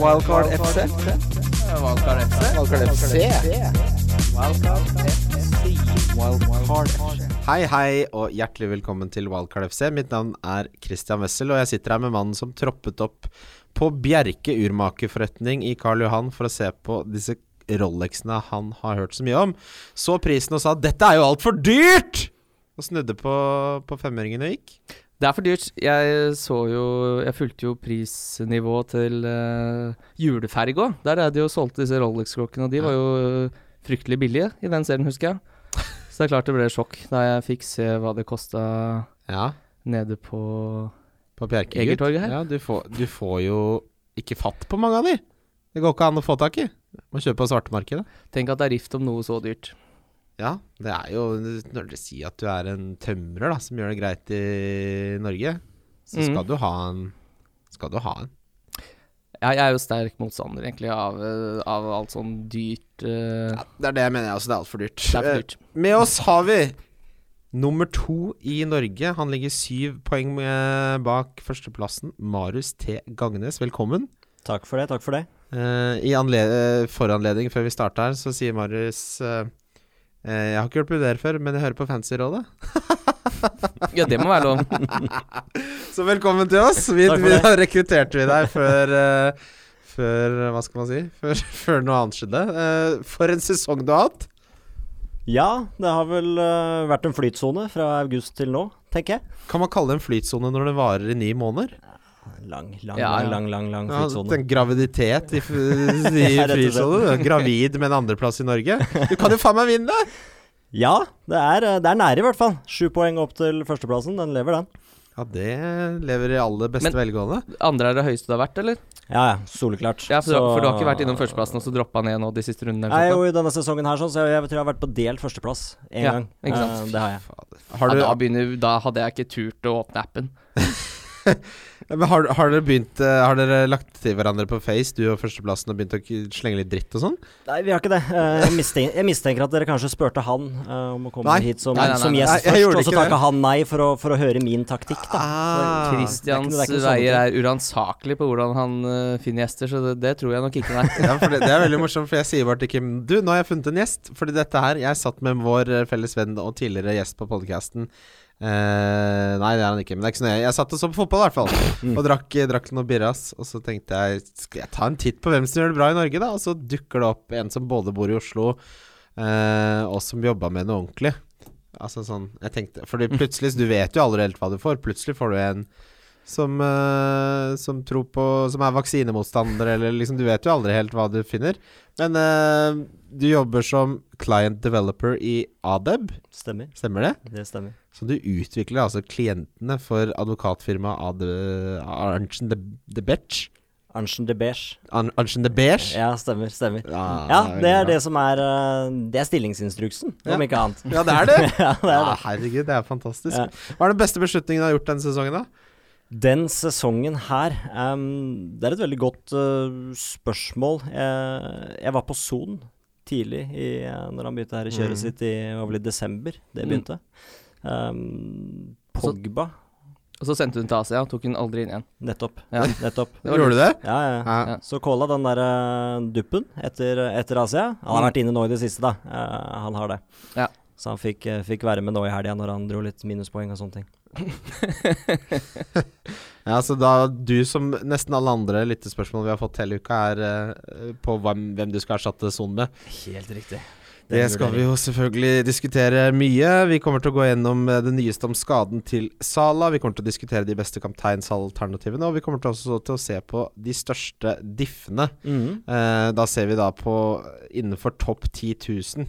Wildcard FC. Wildcard FC. Wildcard FC. Wildcard FC. Hei, hei, og hjertelig velkommen til Wildcard FC. Mitt navn er Christian Wessel, og jeg sitter her med mannen som troppet opp på Bjerke urmakerforretning i Karl Johan for å se på disse Rolexene han har hørt så mye om. Så prisen og sa 'dette er jo altfor dyrt!' og snudde på, på femmøringen og gikk. Det er for dyrt. Jeg så jo Jeg fulgte jo prisnivået til uh, juleferg òg. Der er de jo solgte disse Rolex-klokkene, og de var jo eh, fryktelig billige i den serien, husker jeg. Så det er klart det ble sjokk da jeg fikk se hva det kosta Ja, nede på på her. Ja, du får, du får jo ikke fatt på mange av de. Det går ikke an å få tak i. Må kjøpe på svartemarkedet. Tenk at det er rift om noe så dyrt. Ja, det er jo Når dere sier at du er en tømrer da som gjør det greit i Norge, så skal Mhm. du ha en Skal du ha en. Ja, jeg er jo sterk motstander egentlig av, eh, av alt sånn dyrt uh... Ja, det er det jeg mener. Altså, det er altfor dyrt. Det er for dyrt. Uh, Med oss har vi nummer to i Norge. Han ligger syv poeng bak førsteplassen. Marius T. Gagnes, velkommen. Takk for det, takk for det. Uh, I anle foranledning før vi starter her, så sier Marius Jeg har ikke hørt på dere før, men jeg hører på Fancyrådet. Ja, det må være lov. Så velkommen til oss. Vi, vi det. da rekrutterte vi deg før uh, Før Hva skal man si? Før, før noe annet skjedde. Uh, for en sesong du har hatt. Ja, det har vel uh, vært en flytsone fra august til nå, tenker jeg. Kan man kalle det en flytsone når det varer i ni måneder? Lang, lang, Ja, ja. lang, lang, lang, lang Ja, flytsone. en graviditet i, i Ja, er Gravid med en andreplass i Norge. Du kan jo faen meg vinne! Ja, det er, øh, det er nære i hvert fall. Sju poeng opp til førsteplassen. Den lever, den. Ja, det lever i aller beste Men- velgående. Andre er det høyeste du har vært, eller? Ja, ja. Soleklart. Ja, for, Så- for du har ikke vært innom førsteplassen og så droppa ned nå de siste rundene? Nei, jo, i denne sesongen her, sånn, så jeg, jeg tror jeg har vært på delt førsteplass én Ja, gang. ikke sant. Uh, det har jeg. Har, du, ja, da, begynner, da hadde jeg ikke turt å åpne appen. men har, har dere begynt eh, Har dere lagt til hverandre på Face, du og førsteplassen, og begynt å slenge litt dritt og sånn? Nei, vi har ikke det. Eh, jeg, mistenker, jeg mistenker at dere kanskje spurte han eh, om å komme Nei. hit som, Nei, nei, nei, som gjest Nei, først, og så takka han nei for å, for å høre min taktikk, da. Ah, Christians er sånne veier er uransakelig på hvordan han finner gjester, så det, det tror jeg nok ikke, nei. Ja, for det, det er veldig morsomt, for jeg sier bare til Kim Du, nå har jeg funnet en gjest. Fordi dette her Jeg satt med vår felles venn og tidligere gjest på podkasten. Eh, nei, det er han ikke, men det er ikke så nøye. Jeg satt og så på fotball, i hvert fall. Og drakk, drakk noe birras. Og så tenkte jeg Skal jeg ta en titt på hvem som gjør det bra i Norge, da? Og så dukker det opp en som både bor i Oslo, uh, og som jobba med noe ordentlig. Altså sånn Jeg tenkte Fordi plutselig Du vet jo aldri helt hva du får. Plutselig får du en som, uh, som tror på Som er vaksinemotstander, eller liksom Du vet jo aldri helt hva du finner. Men uh, du jobber som client developer i Adeb, Stemmer. stemmer det? Det stemmer. Så du utvikler altså klientene for advokatfirmaet Ade- Arntzen de, de Betch? Arntzen de Beige. An- Arntzen de Beige? Ja, stemmer. Stemmer. Ja, Ja, det er det som er eh, Det er stillingsinstruksen, Ja. ikke annet. Ja, det er det? ja, det er det. herregud, det er fantastisk. Hva er den beste beslutningen du har gjort denne sesongen, da? Den sesongen her um, Det er et veldig godt uh, spørsmål. Jeg, jeg var på Son tidlig i, når han begynte her i kjøret Mm. sitt i var vel i desember. Det Mm. begynte. Ehm, Pogba. Og så sendte hun til Asia, tok hun aldri inn igjen. Nettopp. Ja. Nettopp. Gjorde du det? Ja, ja. ja. Så calla den der uh, duppen etter, etter Asia. Han har Mm. vært inne nå i det siste, da. Uh, han har det. Ja. Så han fikk, eh, fikk være med nå i helga når han dro litt minuspoeng og sånne ting. Ja, så da du som nesten alle andre lyttespørsmål vi har fått hele uka, er uh, på hvem, hvem du skal erstatte Son med. Helt riktig. Det skal vi jo selvfølgelig diskutere mye. Vi kommer til å gå gjennom eh, det nyeste om skaden til Sala. Vi kommer til å diskutere de beste kapteinsalternativene, og vi kommer til også til å se på de største diffene. Mm. Uh, da ser vi da på innenfor topp 10 000.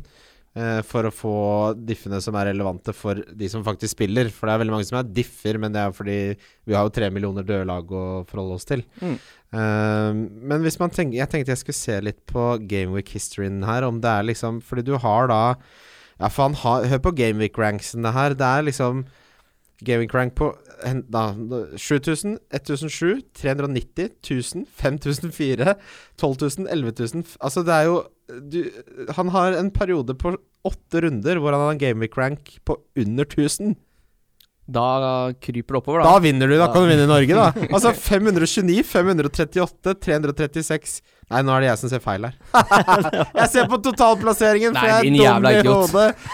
eh, for å få diffene som er relevante for de som faktisk spiller. For det er veldig mange som er differ, men det er fordi vi har jo tre millioner døde lag å forholde oss til. Mm. Eh, men hvis man tenker Jeg tenkte jeg skulle se litt på Gameweek-historyen her, om det er liksom Fordi du har da Ja, faen, hør på Gameweek-ranksene her. Det er liksom Gameweek-rank på da, 7000, 1007, 390, 1000, 5004, 12 000, 11 000 f- Altså, det er jo du, Han har en periode på åtte runder hvor han har en Gameweek-rank på under 1000. Da kryper det oppover, Da da. vinner du, da kan du vinne i Norge, da. Altså 529, 538, 336 Nei, nå er det jeg som ser feil her. jeg ser på totalplasseringen, for Nei, jeg er dum i hodet.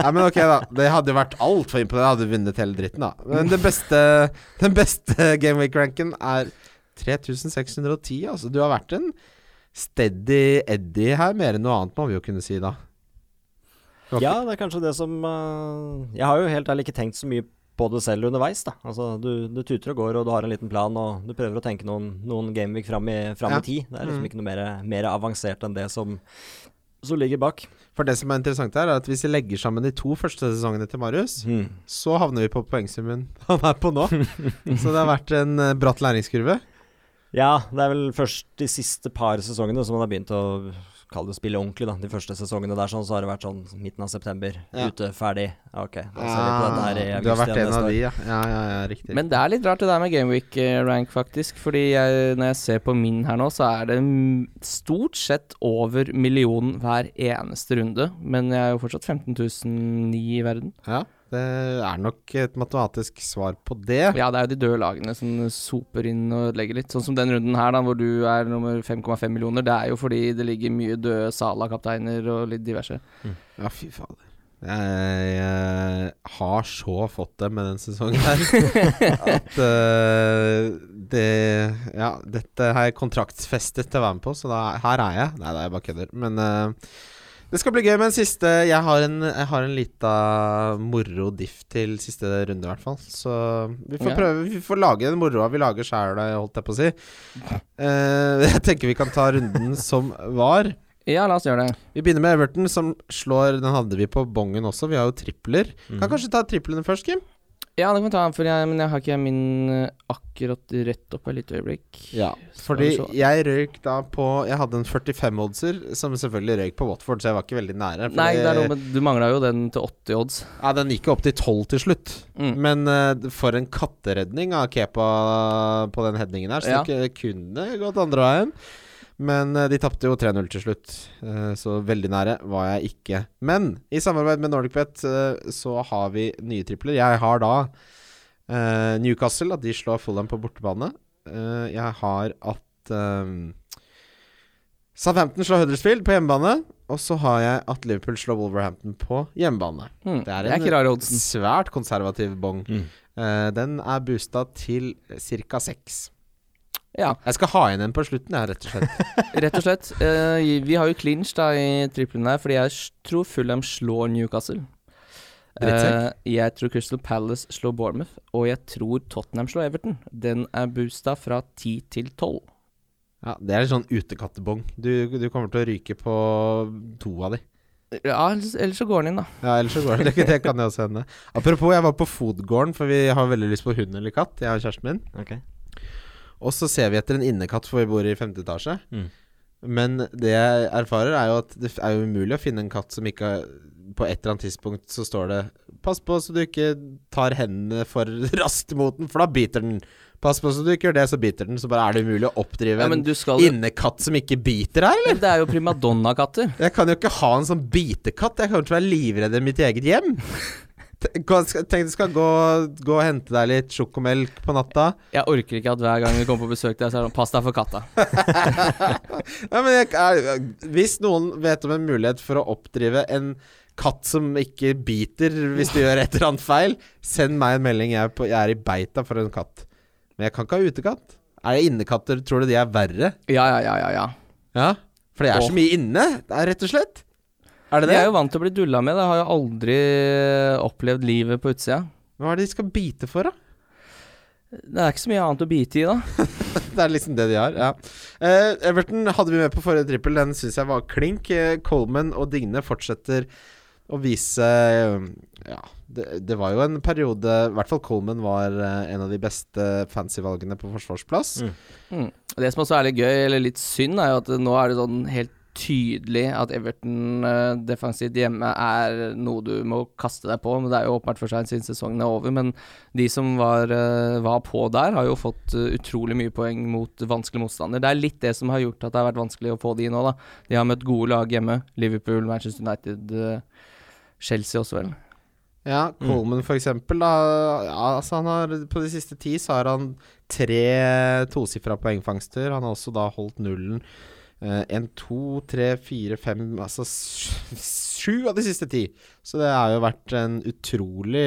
Nei, men ok, da. Det hadde jo vært altfor imponerende. Jeg hadde vunnet hele dritten, da. Men det beste, den beste gameweek-ranken er 3610. Altså, du har vært en steady Eddie her, mer enn noe annet, må vi jo kunne si da. Okay. Ja, det er kanskje det som uh, Jeg har jo helt ærlig ikke tenkt så mye på det selv underveis, da. Altså, du, du tuter og går, og du har en liten plan, og du prøver å tenke noen, noen gameweek fram i, fram Ja. i tid. Det er liksom Mm. ikke noe mer, mer avansert enn det som, som ligger bak. For det som er interessant her, er at hvis vi legger sammen de to første sesongene til Marius, så havner vi på poengsummen han er på nå. Så det har vært en eh, bratt læringskurve. Ja, det er vel først de siste par sesongene som han har begynt å kalle det å spille ordentlig, da. De første sesongene der sånn, så har det vært sånn midten av september. Ja. Ute, ferdig. Ok, da ser vi på dette her i Ah, august du har vært en av de, ja. Ja, ja, ja riktig. Men det er litt rart det der med Gameweek-rank, faktisk. Fordi jeg, når jeg ser på min her nå, så er det stort sett over millionen hver eneste runde. Men jeg er jo fortsatt 15 009 i verden. ja, det er nok et matematisk svar på det. Ja, det er jo de døde lagene som soper inn og ødelegger litt. Sånn som den runden her, da, hvor du er nummer 5,5 millioner. Det er jo fordi det ligger mye døde Sala-kapteiner og litt diverse. Ja, fy fader. Jeg, jeg, har så fått det med den sesongen her at uh, det Ja, dette har jeg kontraktsfestet til å være med på, så da, her er jeg. Nei, det er bare kødder. Men eh, det skal bli gøy med en siste Jeg har en, jeg har en lita moro diff til siste runde, i hvert fall. Så vi får Ja. prøve Vi får lage den moroa vi lager sjæl, holdt jeg på å si. Uh, jeg tenker vi kan ta runden som var. Ja, la oss gjøre det. Vi begynner med Everton, som slår Den hadde vi på bongen også. Vi har jo tripler. Kan Mhm. kanskje ta triplene først, Kim? Ja, det kan vi ta, for jeg, men jeg har ikke min eh, akkurat rett opp et lite øyeblikk. Ja. Fordi jeg røyk da på Jeg hadde en 45-oddser, som selvfølgelig røyk på Watford, så jeg var ikke veldig nære. Nei, det er noe med Du mangla jo den til 80 odds. Ja, den gikk opp til 12 til slutt. Mm. Men uh, for en katteredning av Kepa på den headingen her, så Ja. det kunne gått andre veien. Men eh, de tapte jo 3-0 til slutt, eh, så veldig nære var jeg ikke. Men i samarbeid med NordicBet uh, så har vi nye tripler. Jeg har da eh, Newcastle, at de slår Fulham på bortebane. Eh, jeg har at um, Southampton slår Huddersfield på hjemmebane. Og så har jeg at Liverpool slår Wolverhampton på hjemmebane. Mm. Det er Det er en- rare oddsen. Svært konservativ bong. Mm. Eh, den er boosta til ca. seks. Ja, Jeg skal ha igjen en på slutten, jeg, rett og slett. rett og slett. Uh, vi har jo clinch da i trippelen her, fordi jeg tror Fulham slår Newcastle. Uh, Eh, jeg tror Crystal Palace slår Bournemouth, og jeg tror Tottenham slår Everton. Den er boosta fra 10 til 12. Ja, det er en sånn utekattebong. Du, du kommer til å ryke på to av de. Ja, ellers, ellers så går den inn, da. Ja, ellers så går den. Det, det kan jeg også hende. Apropos, jeg var på Fodgården, for vi har veldig lyst på hund eller katt, jeg og kjæresten min. Ok. Og så ser vi etter en innekatt, for vi bor i femte etasje. Mm. Men det jeg erfarer, er jo at det er jo umulig å finne en katt som ikke På et eller annet tidspunkt så står det 'Pass på så du ikke tar hendene for raskt mot den, for da biter den'. Pass på så du ikke gjør det, så biter den. Så bare er det umulig å oppdrive Ja, en du skal innekatt som ikke biter her, eller? Men Det er jo primadonna-katter. Jeg kan jo ikke ha en sånn bitekatt. Jeg kommer til å være livredd i mitt eget hjem. Tenk du skal gå, gå og hente deg litt sjokomelk på natta. Jeg orker ikke at hver gang vi kommer på besøk til deg, så er det sånn Pass deg for katta. ja, men jeg, er, hvis noen vet om en mulighet for å oppdrive en katt som ikke biter hvis du gjør et eller annet feil, send meg en melding. Jeg er, på, jeg er i beita for en katt. Men jeg kan ikke ha utekatt. Er det innekatter? Tror du de er verre? Ja, ja, ja, ja. ja. Ja, For det er så mye inne. Det rett og slett. Er det De det? er jo vant til å bli dulla med. Jeg har jo aldri opplevd livet på utsida. Hva er det de skal bite for, da? Det er ikke så mye annet å bite i, da. Det er liksom det de har, ja. Uh, Everton hadde vi med på forrige trippel. Den syns jeg var klink. Eh, Coleman og Digne fortsetter å vise eh, Ja, det, det var jo en periode I hvert fall Coleman var en av de beste fancy-valgene på forsvarsplass. Mm. Mm. Det som også er litt gøy, eller litt synd, er jo at nå er det sånn helt tydelig at Everton uh, defensivt hjemme er noe du må kaste deg på. Men Det er jo åpenbart for seg siden sesongen er over. Men de som var, uh, var på der, har jo fått uh, utrolig mye poeng mot vanskelig motstander. Det er litt det som har gjort at det har vært vanskelig å få de nå, da. De har møtt gode lag hjemme. Liverpool, Manchester United, Chelsea også, vel. Ja, Coleman for eksempel, da. Ja, altså han har, på de siste ti så har han tre tosifra poengfangster. Han har også da holdt nullen. Én, to, tre, fire, fem Altså sju av de siste ti. Så det har jo vært en utrolig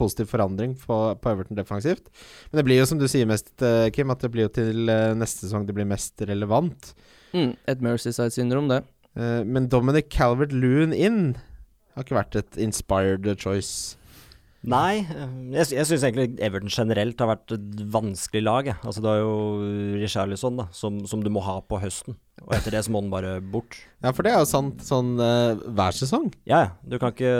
positiv forandring på, på Everton defensivt. Men det blir jo som du sier mest, eh, Kim, at det blir jo til eh, neste sesong det blir mest relevant. Mm, et Mercyside-syndrom, det. Eh, Men Dominic Calvert Loon inn har ikke vært et inspired choice. Nei, eh, jeg, jeg syns egentlig Everton generelt har vært et vanskelig lag. Jeg. Altså, du har jo Richarlison, da, som, som du må ha på høsten. Og etter det så må den bare bort. Ja, for det er jo sant sånn uh, hver sesong. Ja, ja. Du kan ikke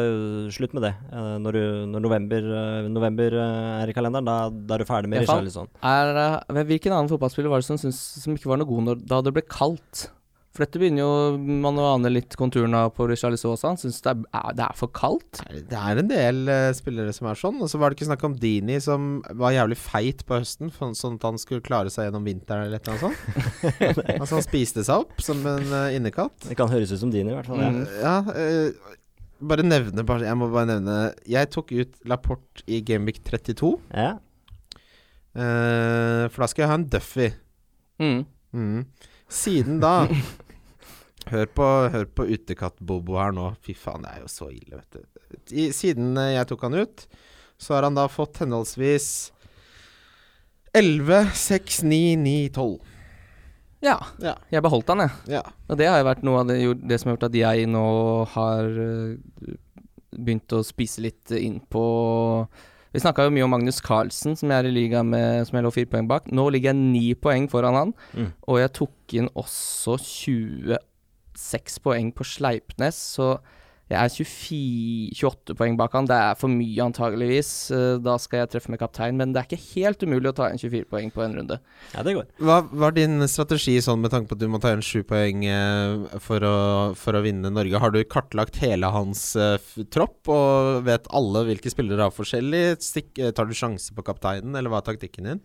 slutte med det. Uh, Når, du, når november, uh, november eh, er i kalenderen, da, da er du ferdig med Richarlison. Er, hvilken annen fotballspiller var det som, som ikke var noe god når, da det ble kaldt? For dette begynner jo man å ane litt konturene av på Richarlison også. Han syns det, det er for kaldt. Det er en del uh, spillere som er sånn. Og så var det ikke snakk om Dini som var jævlig feit på høsten, for, sånn at han skulle klare seg gjennom vinteren eller et eller annet sånt. altså han spiste seg opp som en uh, innekatt. Det kan høres ut som Dini, i hvert fall. Mm. Ja, uh, bare nevne bare, Jeg må bare nevne Jeg tok ut Laporte i Gameweek 32. Ja. eh, for da skal jeg ha en Duffy. Mm. Mm. Siden da Hør på, hør på utekatt-Bobo her nå. Fy faen, det er jo så ille, vet du. I, siden eh, jeg tok han ut, så har han da fått henholdsvis 11, 6, 9, 9, 12. Ja. Ja. Jeg beholdt han, jeg. Ja. Og det har jo vært noe av det, det som har gjort at jeg nå har øh, begynt å spise litt inn på Vi snakka jo mye om Magnus Carlsen, som jeg er i liga med, som jeg lå fire poeng bak. Nå ligger jeg ni poeng foran han, Mm. og jeg tok inn også 26 poeng på Sleipnes, så jeg er 24, 28 poeng bak han. Det er for mye, antageligvis. Eh, Da skal jeg treffe med kaptein, men det er ikke helt umulig å ta inn 24 poeng på en runde. ja, det går. Hva var din strategi sånn med tanke på at du må ta igjen sju poeng eh, for, å, for å vinne Norge? Har du kartlagt hele hans uh, tropp og vet alle hvilke spillere har forskjellig? Stikk, tar du sjanse på kapteinen, eller hva er taktikken din?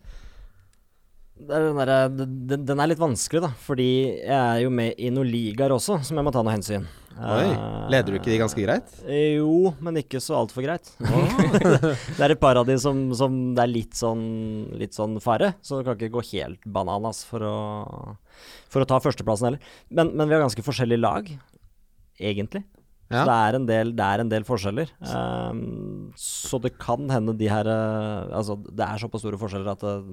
Den, der, den, den er litt vanskelig, da. Fordi jeg er jo med i noen ligaer også, som jeg må ta noe hensyn. Oi, Leder du ikke de ganske greit? Eh, Jo, men ikke så altfor greit. det er et par av de som, som det er litt sånn, litt sånn fare, så du kan ikke gå helt bananas for å, for å ta førsteplassen heller. Men, men vi har ganske forskjellige lag, egentlig. Ja. Så det er en del, det er en del forskjeller. Um, så det kan hende de her eh, Altså, det er såpass store forskjeller at eh,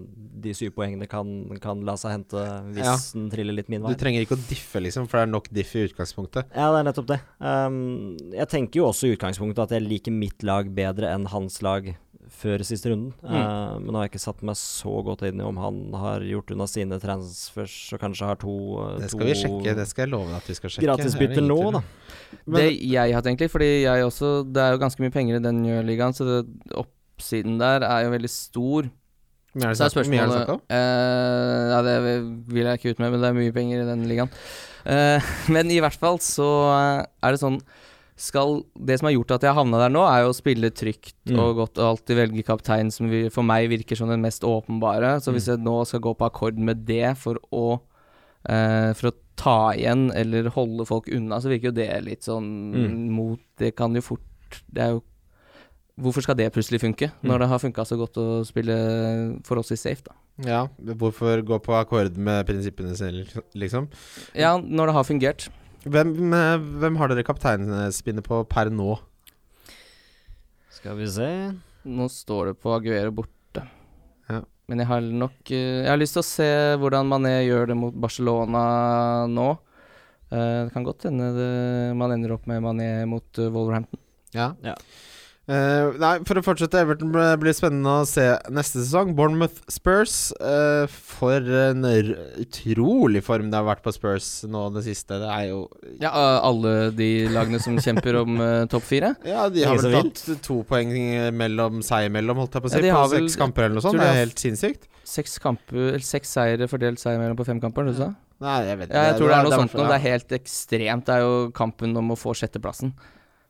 de syv poengene kan, kan la seg hente hvis Ja. den triller litt min vei. Du trenger ikke å diffe, liksom, for det er nok diff i utgangspunktet. Ja, det er nettopp det. Um, jeg tenker jo også i utgangspunktet at jeg liker mitt lag bedre enn hans lag før siste runden. Mm. Uh, men nå har jeg ikke satt meg så godt inn i om han har gjort unna sine transfers og kanskje har to eh, Det skal to vi sjekke. Det skal jeg love deg at vi skal sjekke. gratisbytter er nå, da. Men, det jeg har tenkt litt, fordi jeg også Det er jo ganske mye penger i den ligaen, så det, oppsiden der er jo veldig stor. mye er det snakk- om? Uh, Ja, det vil jeg ikke ut med, men det er mye penger i den ligaen. Uh, men i hvert fall så er det sånn skal, Det som har gjort at jeg havna der nå, er jo å spille trygt Mm. og godt og alltid velge kaptein, som vi, for meg virker som den mest åpenbare. Så hvis Mm. jeg nå skal gå på akkord med det for å eh, For å ta igjen eller holde folk unna, så virker jo det litt sånn Mm. mot Det kan jo fort Det er jo Hvorfor skal det plutselig funke, Mm. når det har funka så godt å spille forholdsvis safe, da? Ja, hvorfor gå på akkord med prinsippene sine, liksom? Ja, når det har fungert. Hvem, eh, hvem har dere kapteinspinnet på per nå? Skal vi se Nå står det på Aguero borte. Ja. Men jeg har nok eh, Jeg har lyst til å se hvordan Mané gjør det mot Barcelona nå. Eh, det kan godt hende man ender opp med Mané mot Wolverhampton. Ja. Ja. Eh, nei, for å fortsette, Everton blir blir spennende å se neste sesong. Bournemouth Spurs. Uh, for en r utrolig form det har vært på Spurs nå det siste. Det er jo Ja, uh, alle de lagene som kjemper om eh, topp fire. Ja, de har vel tatt to poeng mellom seg imellom, holdt jeg på å si, Ja, på vel- seks kamper eller noe sånt. Det er helt sinnssykt. Seks kamper, seks seire fordelt seg mellom på fem kamper, du sa? Nei, jeg vet Ja, jeg tror det er noe sånt noe. ja. Det er helt ekstremt. Det er jo kampen om å få sjetteplassen.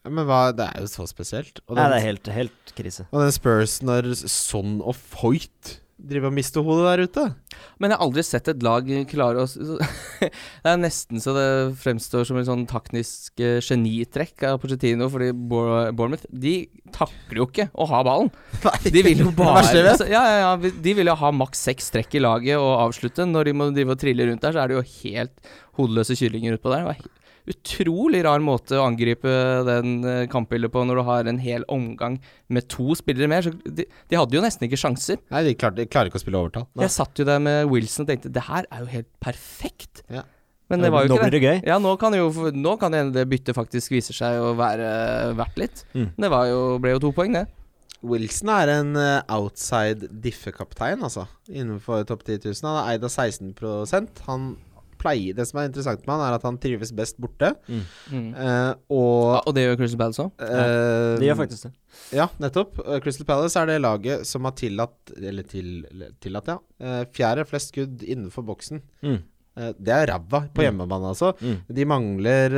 Men hva, det er jo så spesielt. Og Nei, det er helt, helt krise. og den Spurs når Son og Foyt driver og miste hodet der ute. Men jeg har aldri sett et lag klare å Det er nesten så det fremstår som en sånn taktisk uh, genitrekk av Pochettino, fordi Bournemouth De takler jo ikke å ha ballen. De vil jo bare altså, ja, ja, ja, De vil jo ha maks seks trekk i laget og avslutte. Når de må drive og trille rundt der, så er det jo helt hodeløse kyllinger utpå der. Det var utrolig rar måte å angripe den eh, kampbildet på når du har en hel omgang med to spillere mer. Så de, de hadde jo nesten ikke sjanser. Nei, de klarte, de klarer ikke å spille overtall. Jeg satt jo der med Wilson og tenkte det her er jo helt perfekt. Ja. Men det var jo Nå ikke blir det. det gøy. Ja, nå kan det jo Nå kan det det byttet faktisk vise seg å være verdt litt. Mm. Det var jo, ble jo to poeng, det. Wilson er en eh, outside diffekaptein, altså. Innenfor topp 10 000. Han er eid av 16 Han pleier Det som er interessant med han, er at han trives best borte. Mm. Mm. Uh, og og det gjør Crystal Palace òg. eh, De gjør faktisk det. Ja, nettopp. Eh, Crystal Palace er det laget som har tillatt Eller til, tillatt, ja. fjerde flest skudd innenfor boksen. Mm. Det er ræva på Mm. hjemmebane, altså. Mm. De mangler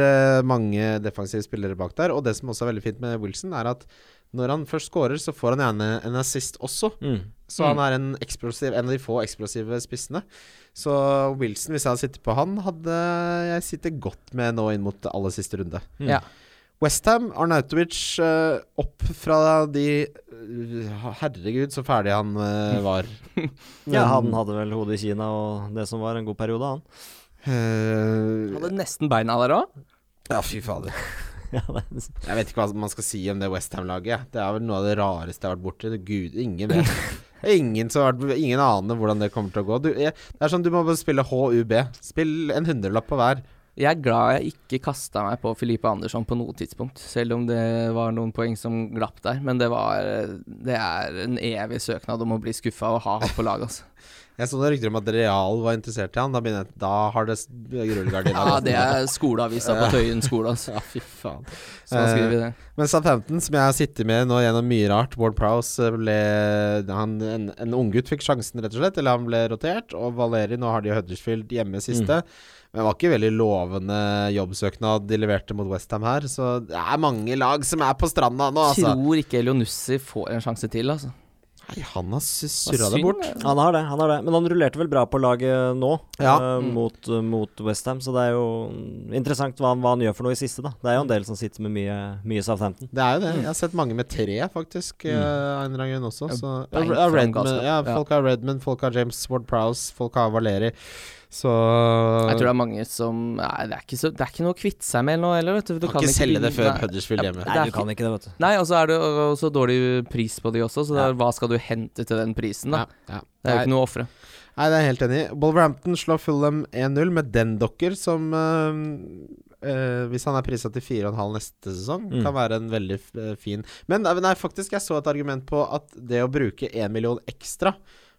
mange defensive spillere bak der. Og det som også er veldig fint med Wilson, er at når han først scorer, så får han gjerne en assist også. Mm. Så han er en, eksplosiv, en av de få eksplosive spissene. Så Wilson, hvis jeg hadde sittet på han, hadde jeg sittet godt med nå inn mot aller siste runde. Mm. Ja. Westham, Arnautovic eh, opp fra de eh, Herregud, så ferdig han eh, var. Ja, han hadde vel hodet i Kina og det som var en god periode, han. Uh, Hadde nesten beina der òg. Ja, fy fader. Jeg vet ikke hva man skal si om det Westham-laget. Det er vel noe av det rareste jeg har vært borti. Gud, ingen vet. Ingen, ingen aner hvordan det kommer til å gå. Du, jeg, det er sånn Du må bare spille HUB. Spill en hundrelapp på hver. Jeg er glad jeg ikke kasta meg på Filipe Andersson på noe tidspunkt, selv om det var noen poeng som glapp der. Men det var Det er en evig søknad om å bli skuffa og ha ham på laget, altså. Jeg så noen rykter om at Real var interessert i han. Da, begynner da har det rullegardina Ja, det er skoleavisa på Tøyen skole, altså. Ja, fy faen. Sånn skriver vi det. Men Southampton, som jeg har sittet med nå gjennom mye rart Ward Prowse ble han, En, en unggutt fikk sjansen, rett og slett. Eller han ble rotert. Og Valeri, nå har de Huddersfield hjemme siste. Men det var ikke veldig lovende jobbsøknad de leverte mot Westham her. Så det er mange lag som er på stranda nå, altså. Tror ikke Elionussi får en sjanse til, altså. Nei, han har Det surra det bort. han har det, han har det. Men han rullerte vel bra på laget nå, Ja. uh, Mm. mot, mot Westham. Så det er jo interessant hva han, hva han gjør for noe i siste, da. Det er jo en del som sitter med mye, mye Southampton. Det er jo det. Jeg har sett mange med tre, faktisk. Mm. eh, en eller annen grunn også. Så, ja, Redman, ja, folk har Redmond, folk har James Ward Prowse, folk har Valeri. Så Jeg tror det er mange som Nei, det er ikke, så, det er ikke noe å kvitte seg med nå heller, vet du. Du kan ikke selge det før. Huddersfield hjemme. Nei, du kan ikke det, vet du. Nei, og så er det også dårlig pris på de også, så det Ja. er, hva skal du hente til den prisen, da? Ja, ja. Det er jo ikke noe å ofre. Nei, det er jeg helt enig i. Bolverhampton slår Fulham 1-0 med den dokker som eh, eh, Hvis han er prisa til 4,5 neste sesong, Mm. kan være en veldig f- eh, fin Men nei, nei, faktisk, jeg så et argument på at det å bruke 1 million ekstra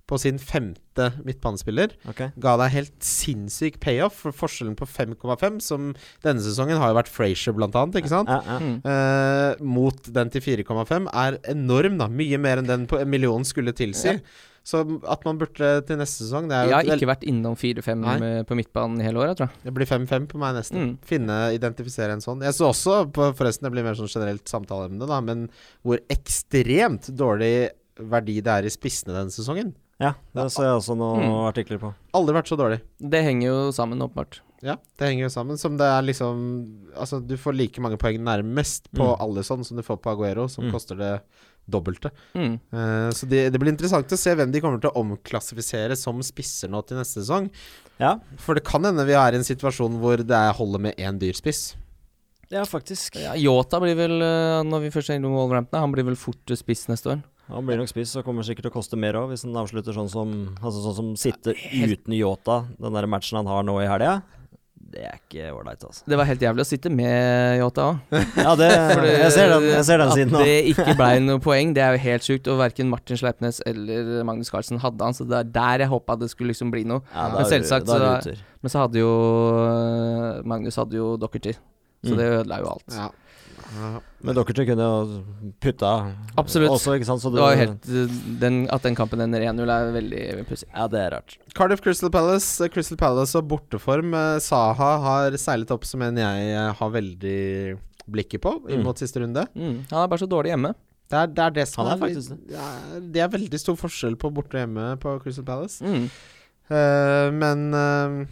på sin femte midtbanespiller Okay. ga deg helt sinnssyk payoff. For forskjellen på 5,5, som denne sesongen har jo vært Frazier blant annet, ikke sant? Ja, ja. Mm. Eh, mot den til 4,5 er enorm, da. Mye mer enn den på en million skulle tilsi. Ja. Så at man burde til neste sesong Det, er Jeg har vel- ikke vært innom 4-5 på midtbanen i hele året, tror jeg. det blir 5-5 på meg neste. Mm. Finne, identifisere en sånn. Jeg så også, på, forresten det blir mer sånn generelt samtaleemne, da, men hvor ekstremt dårlig verdi det er i spissene denne sesongen. Ja, det ser jeg også noen Mm. artikler på. Aldri vært så dårlig. Det henger jo sammen, åpenbart. Ja, det henger jo sammen. Som det er liksom Altså, du får like mange poeng nærmest på Mm. alle sånn som du får på Aguero, som Mm. koster det dobbelte. Mm. Uh, så det, det blir interessant å se hvem de kommer til å omklassifisere som spisser nå til neste sesong. Ja, For det kan hende vi er i en situasjon hvor det er holder med én dyr spiss. ja faktisk. Ja, Yota blir vel, eh, når vi først er innom Wolverhampton, han blir vel fort spiss neste år. Han blir nok spiss og kommer sikkert til å koste mer òg, hvis han avslutter sånn som Altså sånn som sitter uten Yota, den der matchen han har nå i helga. Det er ikke ålreit, altså. Det var helt jævlig å sitte med Yota òg. Ja, det Jeg ser den, jeg ser den siden At det ikke blei noe poeng, det er jo helt sjukt. Og verken Martin Sleipnes eller Magnus Carlsen hadde han, så det er der jeg håpa det skulle liksom bli noe. Ja, Men selvsagt så-. Men så hadde jo eh, Magnus hadde jo Dockerty, så Mm. det ødela jo alt. Ja. Ja. Men dere kunne jo putta Absolutt. også, ikke sant? Så Det var jo helt eh, den, At den kampen ender 1-0 er veldig pussig. Ja, det er rart. Cardiff Crystal Palace. Eh, Crystal Palace og borteform. Eh, Saha har seilet opp som en jeg har veldig blikket på inn Mm. mot siste runde. Mm. Han er bare så dårlig hjemme. Det er, det er det som Han er faktisk det. ja, det er veldig stor forskjell på borte og hjemme på Crystal Palace. Mm. Uh, men eh,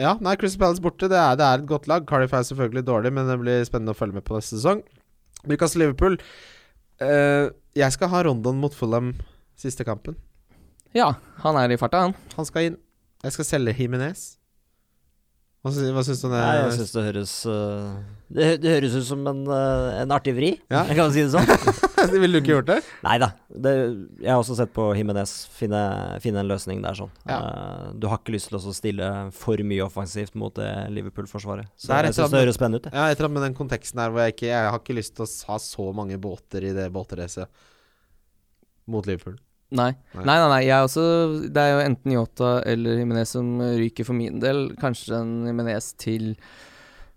Ja, nei, Crystal Palace borte, det er, det er et godt lag. Cardiff er selvfølgelig dårlig, men det blir spennende å følge med på neste sesong. Newcastle Liverpool. Uh, jeg skal ha Rondon mot Fulham siste kampen. Ja, han er i farta, han. Han skal inn. Jeg skal selge Jimenez. Hva, sy hva syns du om det? Nei, jeg syns det høres uh, det, hø- det høres ut som en, uh, en artig vri, Ja. kan man si det sånn. Ville du ikke gjort det? Nei da. Jeg har også sett på Jimenez finne, finne en løsning der sånn. Ja. Uh, du har ikke lyst til å stille for mye offensivt mot det Liverpool-forsvaret. Så Det er et jeg syns det høres spennende ut. Ja, et eller annet med den konteksten her hvor jeg ikke Jeg har ikke lyst til å ha så mange båter i det båtracet mot Liverpool. Nei. Nei. Nei, nei, nei. Jeg er også, det er jo enten Yota eller Jimenez som ryker for min del. Kanskje en Jimenez til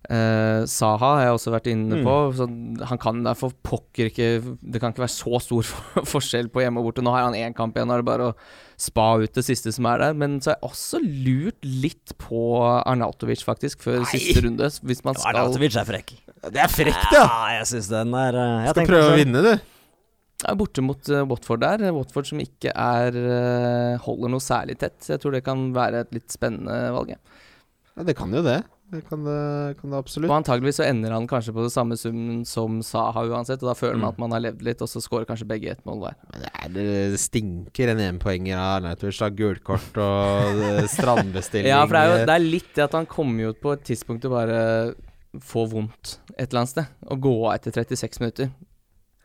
eh, Saha har jeg også vært inne Mm. på. Så han kan derfor pokker ikke Det kan ikke være så stor forskjell på hjemme og borte. Nå har han én kamp igjen, nå er det bare å spa ut det siste som er der. Men så har jeg også lurt litt på Arnautovic, faktisk, før Nei! siste runde. Hvis man skal Arnautovic er frekk. Det er frekt, ja! Ja, jeg syns den er øh, jeg Skal prøve å vinne, du. Ja, borte mot eh, Watford der. Watford som ikke er eh, holder noe særlig tett. Jeg tror det kan være et litt spennende valg. Ja, det kan jo det. Det kan det, kan det absolutt. Og antageligvis så ender han kanskje på det samme summen som Saha uansett, og da føler man Mm. at man har levd litt, og så scorer kanskje begge ett mål hver. Men det, er, det stinker en poeng av Arnautovic. da. Gult kort og eh, strandbestilling. Ja, for det er jo det er litt det at han kommer jo på et tidspunkt å bare få vondt et eller annet sted, og gå av etter 36 minutter.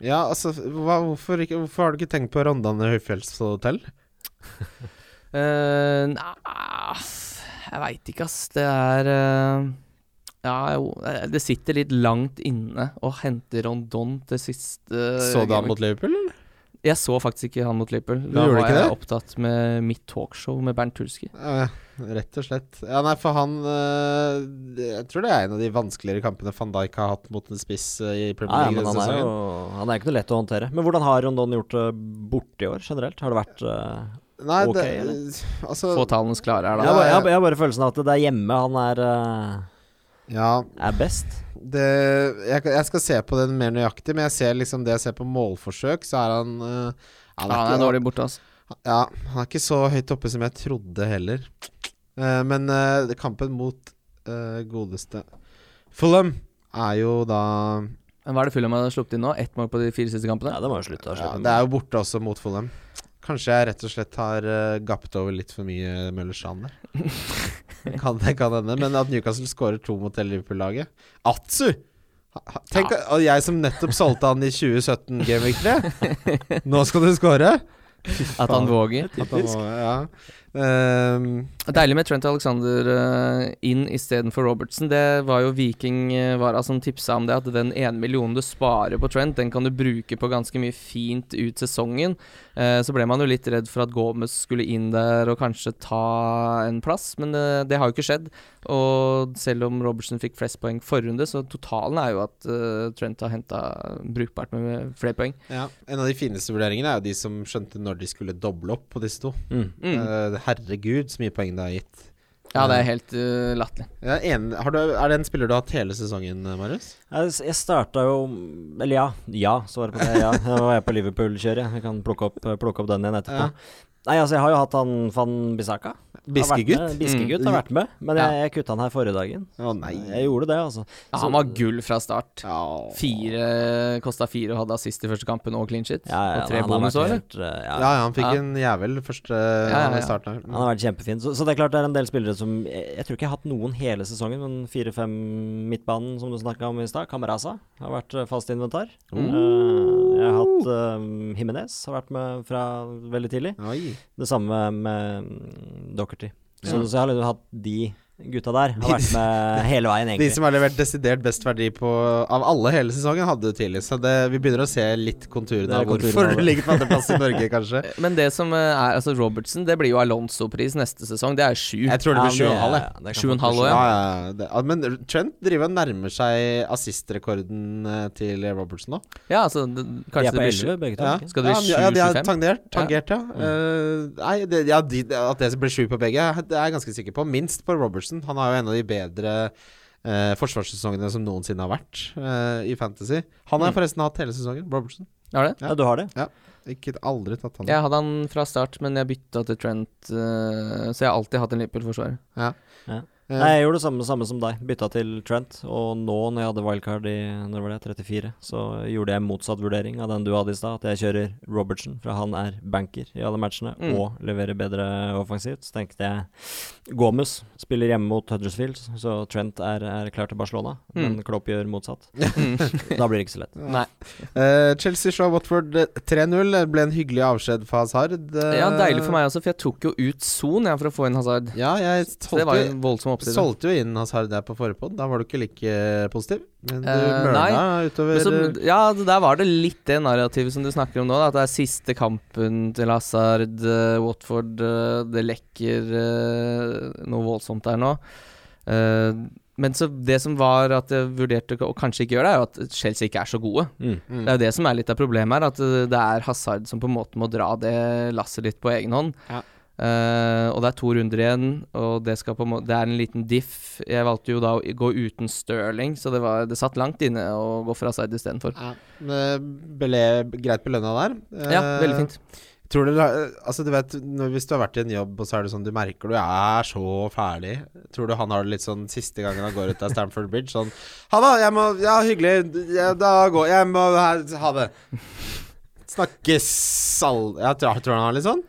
Ja, altså, hva, hvorfor, ikke, hvorfor har du ikke tenkt på Rondane høyfjellshotell? Uh, Nei, jeg veit ikke, ass. Det er eh, Ja, jo, eh, det sitter litt langt inne å hente Rondon til siste Så du han mot Liverpool, eller? Jeg så faktisk ikke han mot Liverpool. Da var jeg det? opptatt med mitt talkshow med Bernt Tulski. Ja, rett og slett. Ja, nei, for han eh, Jeg tror det er en av de vanskeligere kampene van Dijk har hatt mot en spiss i Ja, Premier ja, League men denne han er sesongen. jo Han er ikke noe lett å håndtere. Men hvordan har Rondon gjort det borte i år, generelt? Har det vært Nei, okay, det, eller? altså Få tallenes klare her, jeg, da. har bare, jeg, har- jeg har bare følelsen av at det er hjemme han er, øh, Ja, er best. det jeg, jeg skal se på den mer nøyaktig, men jeg ser liksom det jeg ser på målforsøk, så er han eh, Ja, han er dårlig borte, altså. Ja, han er ikke så høyt oppe som jeg trodde heller. Uh, men uh, kampen mot uh, godeste Fulham er jo da Men hva er det Fulham har sluppet inn nå? Ett mål på de fire siste kampene? Ja, det må jo slutte. slutte ja, Det er jo borte også mot Fulham. Kanskje jeg rett og slett har uh, gappet over litt for mye Møller Strand der. Det kan, det kan hende. Men at Newcastle skårer to mot Liverpool-laget Atsu! Tenk at jeg som nettopp solgte han i 2017 Game 3. Nå skal du skåre! At han våger. At han våger ja. Ehm, Deilig med Trent Alexander uh, inn istedenfor Robertsen. Det var jo Viking uh, Vara som tipsa om det, at den ene millionen du sparer på Trent, den kan du bruke på ganske mye fint ut sesongen. Uh, så ble man jo litt redd for at Gomez skulle inn der og kanskje ta en plass, men det, det har jo ikke skjedd. Og selv om Robertsen fikk flest poeng forrige runde, så totalen er jo at uh, Trent har henta brukbart med flere poeng. ja. En av de fineste vurderingene er jo de som skjønte når de skulle doble opp på disse to. Mm. Mm. Eh, herregud, så mye poeng det har gitt. Ja, det er helt uh, latterlig. Er, enig. har du, er det en spiller du har hatt hele sesongen, eh, Marius? Jeg, jeg starta jo Eller ja. Ja, svaret på det. Ja. Nå var jeg på Liverpool-kjøret. Jeg kan plukke opp, plukke opp den igjen etterpå. Ja. Nei, altså, jeg har jo hatt han van Bissaka. Biskegutt? Biskegutt Mm. har vært med, men jeg, jeg kutta han her forrige dagen. Å nei. Jeg gjorde det, altså. Ja, han var gull fra start. Fire Kosta fire og hadde assist i første kampen og clean shit. Ja, ja, og tre bonus òg, eller? uh, ja. Ja, han fikk Ja. en jævel første ja, i ja. starten her. Han har vært kjempefin. Så, så det er klart det er en del spillere som Jeg, jeg tror ikke jeg har hatt noen hele sesongen, men fire-fem midtbanen, som du snakka om i stad. Kamaraza har vært eh, fast inventar. Mm. Eh, jeg har hatt uh, Jimenez, har vært med fra veldig tidlig. Oi. Det samme med Dockerty. Så, Ja. så jeg har liksom hatt de gutta der. Har vært med hele veien, De som har levert desidert best verdi på av alle hele sesongen, hadde du tidlig. Så det, vi begynner å se litt konturene av hvorfor du ligger på andreplass i Norge, kanskje. Men det som eh, er Altså, Robertson, det blir jo Alonso-pris neste sesong. Det er sju. Jeg tror det blir sju og en halv, jeg. Sju og en halv Ja, ja. ja, men Trent driver og nærmer seg assistrekorden eh, til Robertson nå. Ja, altså det, De Kanskje er på det blir 11, begge to. Ja. Skal det bli ja, ja, de har tangert, tangert ja. Eh, nei, det, ja de, at det blir sju på begge, det er jeg ganske sikker på. Minst på Robertson. Han har jo en av de bedre eh, forsvarssesongene som noensinne har vært eh, i Fantasy. Han har Mm. forresten hatt hele sesongen, Robertson. Har det? Ja, du har det? Ikke aldri tatt han. Jeg hadde han fra start, men jeg bytta til Trent, uh, så jeg har alltid hatt en Liverpool-forsvarer. Eh, Nei, jeg gjorde det samme, samme som deg. Bytta til Trent. Og nå, når jeg hadde wildcard i når var det, 34, så gjorde jeg motsatt vurdering av den du hadde i stad. At jeg kjører Robertson, for han er banker i alle matchene Mm. og leverer bedre offensivt. Så tenkte jeg Gomez spiller hjemme mot Huddersfield, så Trent er, er klar til Barcelona. Men Mm. Klopp gjør motsatt. Mm. Da blir det ikke så lett. Nei. Uh, Chelsea slår Watford eh, 3-0. Det ble en hyggelig avskjed for Hazard. eh, Ja, deilig for meg også, for jeg tok jo ut Son for å få inn Hazard. Ja, jeg Så det var jo en voldsom oppside. solgte jo inn Hazard der på forrige podd. Da var du ikke like eh, positiv. Men du uh, mørna nei. utover Men så, ja, der var det litt det narrativet som du snakker om nå. Da, at det er siste kampen til Hazard, eh, Watford eh, Det lekker eh, noe voldsomt der nå. Uh, men så det som var at jeg vurderte å kanskje ikke gjøre det, er jo at Chelsea ikke er så gode. Mm. Mm. Det er jo det som er litt av problemet her, at eh, det er Hazard som på en måte må dra det lasset litt på egen hånd. Ja. Eh, og det er to runder igjen, og det, skal på en det er en liten diff. Jeg valgte jo da å gå uten Stirling, så det, var, det satt langt inne å gå fra side istedenfor. Ja, men ble greit belønna der. Ja, Eh, veldig fint. Tror dere Altså, du vet, når, hvis du har vært i en jobb, og så er det sånn du merker du er så ferdig Tror du han har det litt sånn siste gangen han går ut av Stamford Bridge? Sånn Ha det, jeg må Ja, hyggelig. Jeg, da går Jeg må Ha det. Snakkes all... jeg, tror, tror han har litt sånn?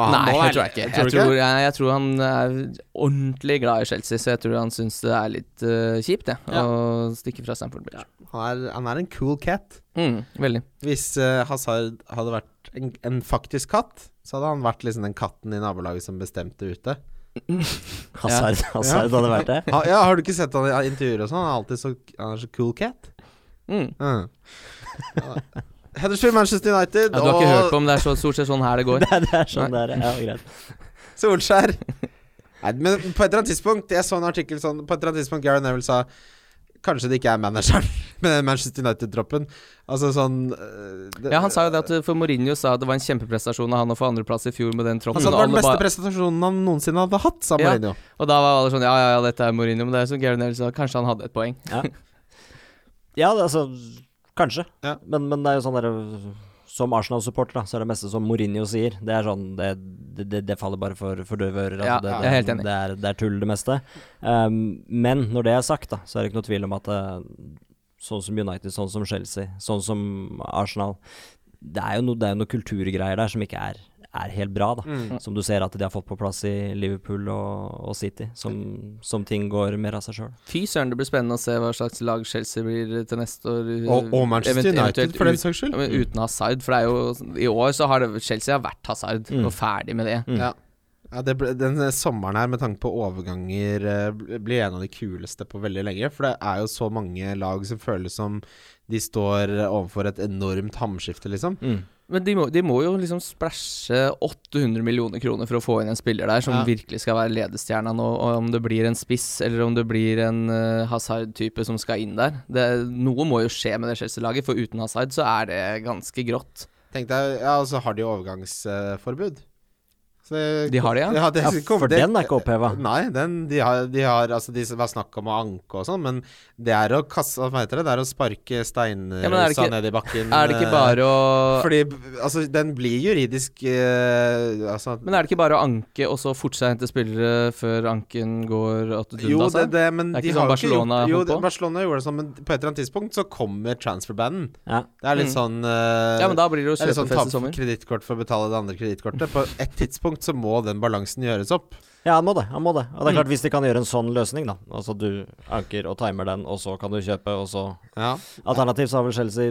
Han Nei, det tror jeg ikke. Jeg tror, jeg, jeg tror han er ordentlig glad i Chelsea, så jeg tror han syns det er litt uh, kjipt, det, Ja. å stikke fra Stamford Bridge. Han er, han er en cool cat. Mm, veldig. Hvis uh, Hazard hadde vært en, en faktisk katt, så hadde han vært liksom den katten i nabolaget som bestemte ute. Hazard, Hazard hadde vært det. Ha, ja, Har du ikke sett han i intervjuer og sånn? Han er alltid så, han er så cool cat. Mm. Mm. Huddersfield, Manchester United Ja, du har ikke hørt på om det er så, stort sett sånn her det går? Det er, det er sånn det er. Ja, greit. Solskjær. Nei, men på et eller annet tidspunkt Jeg så en artikkel sånn På et eller annet tidspunkt Gary Neville sa Kanskje det ikke er manageren, med den Manchester United-troppen. Altså sånn øh, det, Ja, han sa jo det at uh, for Mourinho sa at det var en kjempeprestasjon av han å få andreplass i fjor med den troppen. Han sa det var den beste bare- prestasjonen han noensinne hadde hatt, sa Ja. Mourinho. Og da var alle sånn Ja, ja, ja, dette er Mourinho. Men det er som Gary Neville sa, kanskje han hadde et poeng. Ja, ja det, altså Kanskje. Ja. Men, men det er jo sånn der Som Arsenal-supporter, da, så er det meste som Mourinho sier. Det er sånn Det, det, det, faller bare for, for døve ører. Ja, det, jeg det, er helt enig. Det er, det er tull, det meste. Um, men når det er sagt, da, så er det ikke noe tvil om at eh, sånn som United, sånn som Chelsea, sånn som Arsenal Det er jo noe, det er noe kulturgreier der som ikke er, er helt bra, da. Mm. Som du ser at de har fått på plass i Liverpool og, og City, som, som ting går mer av seg sjøl. Fy søren, det blir spennende å se hva slags lag Chelsea blir til neste år. Og, og Manchester Event- United, for den ut- saks skyld. Uten Hazard, for det er jo I år så har det Chelsea har vært Hazard, Mm. og ferdig med det. Mm. Ja. Ja, det ble, den sommeren her, med tanke på overganger, eh, blir en av de kuleste på veldig lenge. For det er jo så mange lag som føles som de står overfor et enormt hamskifte, liksom. Mm. Men de må, de må jo liksom splæsje 800 millioner kroner for å få inn en spiller der som Ja. virkelig skal være ledestjerna nå. Og om det blir en spiss, eller om det blir en uh, Hazard-type som skal inn der. Det, noe må jo skje med det Chelsea-laget, for uten Hazard så er det ganske grått. Tenk deg, ja, og så har de overgangsforbud. Det- De har det, ja? det, Ja, for det- den er ikke oppheva. Nei, den, de har, de har Altså, de var snakk om å anke og sånn, men det er å kaste Hva heter det? Det er å sparke steinrusa Ja, men det ikke- ned i bakken. Er det ikke eh, bare å Fordi Altså, den blir juridisk uh, Altså Men er det ikke bare å anke, og så forte seg hente spillere før anken går at Jo, dunda det, det, men Det er de ikke har sånn jo ikke Barcelona gjort Jo, det. Barcelona gjorde det sånn, men på et eller annet tidspunkt så kommer transferbanen. Ja. Det er litt Mm. sånn uh, Ja, men da blir det jo sånn kjøpefest i tape sommer. kredittkort for å betale det andre kredittkortet. På et tidspunkt så må den balansen gjøres opp. Ja, han må det. han må det Og det er Mm. klart, hvis de kan gjøre en sånn løsning, da Altså du anker og timer den, og så kan du kjøpe, og så Ja. Alternativt så har vel Chelsea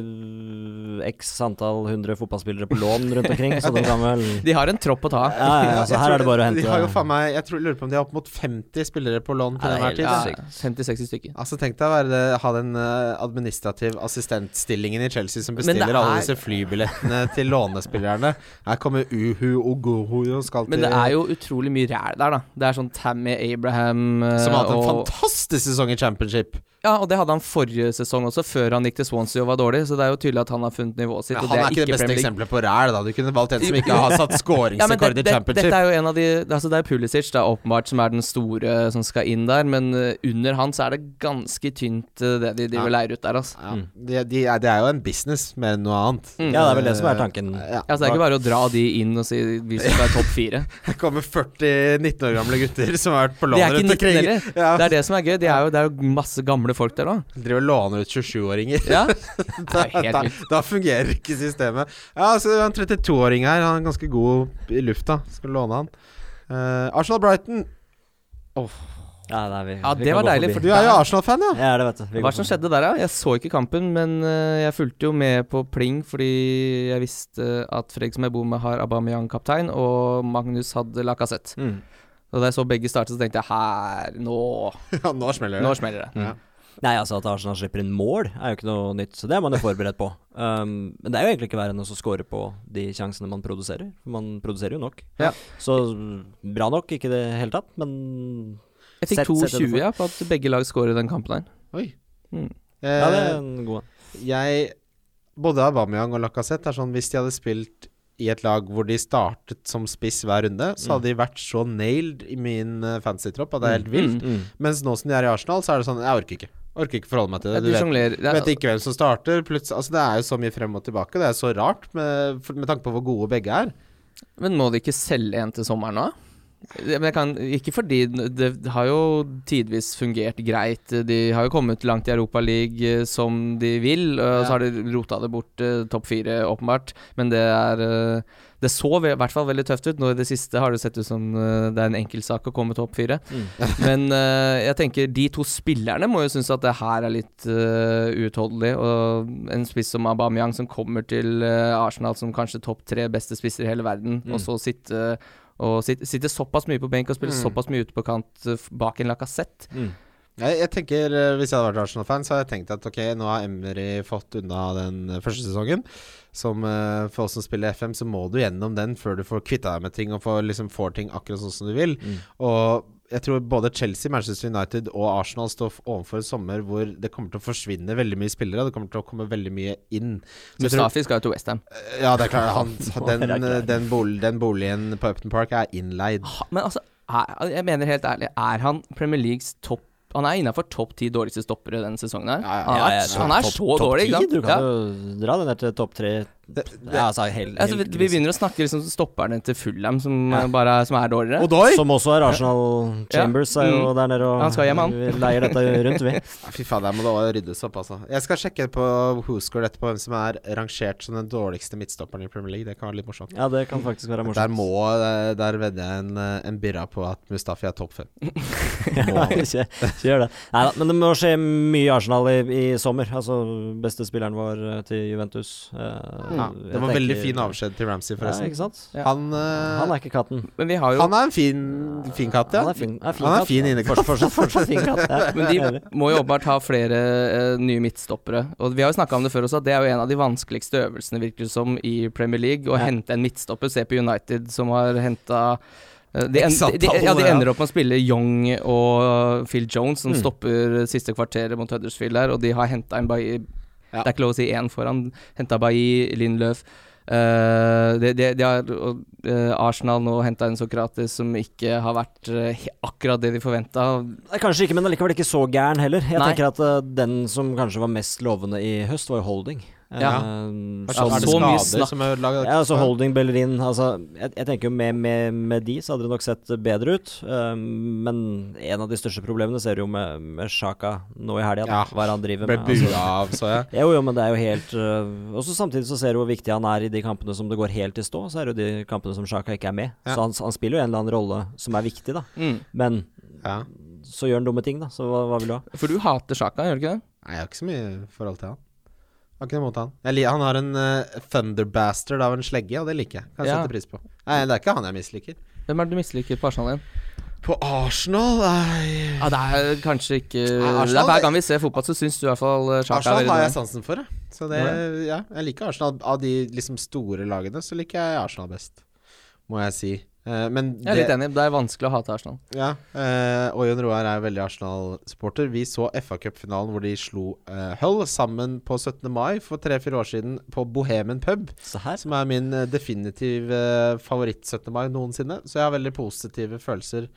x antall hundre fotballspillere på lån rundt omkring, så de kan vel De har en tropp å ta. Ja, ja, ja, så her er det bare å De har jo faen meg Jeg tror, lurer på om de har opp mot 50 spillere på lån til er enhver tid. Ja, 50-60 stykker. Altså Tenk deg å være, ha den eh, administrativ assistentstillingen i Chelsea som bestiller alle disse flybillettene til lånespillerne. Her kommer Uhu Ogoho og skal til Men det er jo utrolig mye ræl der, da. Da. Det er sånn Tammy Abraham eh, Som har hatt en og, fantastisk sesong i championship. Ja, og det hadde han forrige sesong også, før han gikk til Swansea og var dårlig. Så det er jo tydelig at han har funnet nivået sitt. Og han det er ikke det beste Premier eksempelet på ræl, da. Du kunne valgt en som ikke har satt Ja, skåringsrekord ja, i championship. dette er jo en av de Altså Det er Pulisic da åpenbart som er den store som skal inn der, men eh, under han så er det ganske tynt eh, det de de Ja. leier ut der, altså. Ja, de, de er, det er jo en business mer enn noe annet. Mm. Ja, det er vel det som er tanken. Ja. Ja, så det er ikke bare å dra de inn og si vi skal være topp fire. Det kommer 40 19 år gamle gutter som har vært på De lån er ikke rundt 19 omkring. heller. Ja. Det er det som er gøy. De er jo, det er jo masse gamle folk der òg. Driver og låner ut 27-åringer. Ja. da, er da, da fungerer ikke systemet. Ja, så det en 32-åring her. Han er ganske god i lufta. Skal låne han. Uh, Arsenal-Brighton. Ja, nei, vi, Ja, det var deilig, for Du er jo Arsenal-fan, ja. Jeg er det, vet du. Hva som skjedde der, da? Jeg så ikke kampen, men eh, jeg fulgte jo med på pling fordi jeg visste at Fredrik med har Aubameyang kaptein, og Magnus hadde Lacassette. Mm. Og da jeg så begge starte, så tenkte jeg her Nå, ja nå smeller det. nå smeller det. Ja. Nei, altså At Arsenal slipper inn mål, er jo ikke noe nytt. Så det er man jo forberedt på. Um, men det er jo egentlig ikke verre enn å score på de sjansene man produserer. For man produserer jo nok. Ja. Så bra nok, ikke i det hele tatt, men Jeg fikk Sett- sett 2,20 det for. ja, på at begge lag scorer den kampen der. Oi. Mm. Eh, ja, det er en god en. jeg Både Aubameyang og Lacassette er sånn Hvis de hadde spilt i et lag hvor de startet som spiss hver runde, så hadde de vært så nailed i min uh, fantasy-tropp at det er helt vilt. Mm. Mens nå som de er i Arsenal, så er det sånn Jeg orker ikke. Orker ikke forholde meg til det. Du vet, vet ikke hvem som starter. Plutselig, altså det er jo så mye frem og tilbake. Det er så rart med, med tanke på hvor gode begge er. Men må de ikke selge en til sommeren nå? Men jeg kan, ikke fordi det har jo tidvis fungert greit. De har jo kommet langt i Europa League eh, som de vil, og så har de rota det bort eh, topp fire, åpenbart. Men det er eh, Det så i hvert fall veldig tøft ut. Nå i det siste har det sett ut som det er en enkeltsak å komme topp fire. Mm. Men jeg tenker de to spillerne må jo synes at det her er litt uh, uutholdelig. Og en spiss som Aubameyang som kommer til Arsenal som kanskje topp tre beste spisser i hele verden, Mm. og så sitte og sitter, sitter såpass mye på benk og spiller Mm. såpass mye ute på kant eh, bak en lakassett. Mm. Jeg, jeg tenker eh, Hvis jeg hadde vært Arsenal-fan, så hadde jeg tenkt at ok, nå har Emery fått unna den eh, første sesongen. Som uh, For oss som spiller FM, så må du gjennom den før du får kvitta deg med ting og får, liksom, får ting akkurat sånn som du vil. Mm. Og jeg tror både Chelsea, Manchester United og Arsenal står overfor en sommer hvor det kommer til å forsvinne veldig mye spillere. Det kommer til å komme veldig mye inn. Så jeg tror- Mustafi skal jo til Westham. ja, det er klart. Han, den, den, bol den boligen på Upton Park er innleid. Men altså, er, jeg mener helt ærlig, er han Premier Leagues topp Han er innafor topp ti dårligste stoppere denne sesongen her. Ja, ja. Han, er, ja, han er top, så top dårlig, ikke 10. Du kan Ja. jo dra den der til topp tre. Det, det, Ja, altså, hel, Altså, vi, vi begynner å snakke liksom stopperne til Fulham, som, Ja. eh, bare som er dårligere. Odoi! Som også er Arsenal Chambers, er jo Mm. der nede og Han skal hjem, han. vi leier dette rundt, vi. Fy faen, der må det ryddes opp, altså. Jeg skal sjekke på WhoScore etterpå hvem som er rangert som den dårligste midtstopperen i Premier League. Det kan være litt morsomt. Ja, det kan faktisk være morsomt. Der må eh, Der vedder jeg en, eh, en birra på at Mustafi er topp fem. Ja, ikke, ikke gjør det. Neida, men det må skje mye Arsenal i, i sommer. Altså, beste spilleren vår til Juventus. eh, Ja, det var veldig fin avskjed til Ramsey, Ja, forresten. ikke sant? Ja. Han, uh, Han er ikke katten. Men vi har jo han er en fin, fin katt, ja. Han er fin, er fin Han er fin innekatt. Fortsatt, fortsatt, fortsatt fin katt. Ja. Men de må jo åpenbart ha flere uh, nye midtstoppere. Og vi har jo snakka om det før også, at det er jo en av de vanskeligste øvelsene, virker det som, i Premier League. Å Ja. hente en midtstopper. Se på United, som har henta de, en, de, ja, de ender opp med å spille Young og Phil Jones, som Mm. stopper siste kvarteret mot Huddersfield der, og de har henta en Ja. Det er ikke lov å si én foran. Henta Bailly, Lindløf. Uh, de, de, de har og, eh, Arsenal nå henta en Sokrates som ikke har vært uh, akkurat det de forventa. Kanskje ikke, men allikevel ikke så gæren heller. Jeg Nei. tenker at eh, den som kanskje var mest lovende i høst, var jo Holding. Ja. Eh, Er det så mye snakk. som er laget? Ja, altså Holding, Bellerin altså, jeg, jeg tenker jo med, med, med de så hadde det nok sett bedre ut. Um, men en av de største problemene ser du jo med, med Sjaka nå i helga. Ja, Hva han driver Ble med? Altså, bua av, så jeg. jo, jo, men det er jo helt øh, Også samtidig så ser du hvor viktig han er i de kampene som det går helt i stå. Så er det jo de kampene som Sjaka ikke er med. Ja. Så han, han spiller jo en eller annen rolle som er viktig, da. Mm. Men Ja. så gjør han dumme ting, da. Så hva, hva vil du ha? For du hater Sjaka, gjør du ikke det? Nei, jeg har ikke så mye forhold til han. Har ikke noe mot han. Han har en uh, thunderbastard av en slegge, og det liker jeg. Kan jeg Ja. sette pris på. Nei, det er ikke han jeg misliker. Hvem er det du misliker på Arsenal igjen? På Arsenal Nei Ja, det er kanskje ikke Arsenal- Det er Hver gang vi ser fotball, så syns du i hvert fall Sjaka Arsenal er har jeg sansen for, jeg. Så det, ja, jeg liker Arsenal. Av de liksom store lagene, så liker jeg Arsenal best, må jeg si. Eh, men Jeg er litt enig. Det er vanskelig å hate Arsenal. Ja, eh, og Jon Roar er veldig Arsenal-supporter. Vi så FA Cup-finalen hvor de slo eh, Hull sammen på 17. mai for tre-fire år siden på Bohemen pub. Som er min definitive favoritt-17. mai noensinne. Så jeg har veldig positive følelser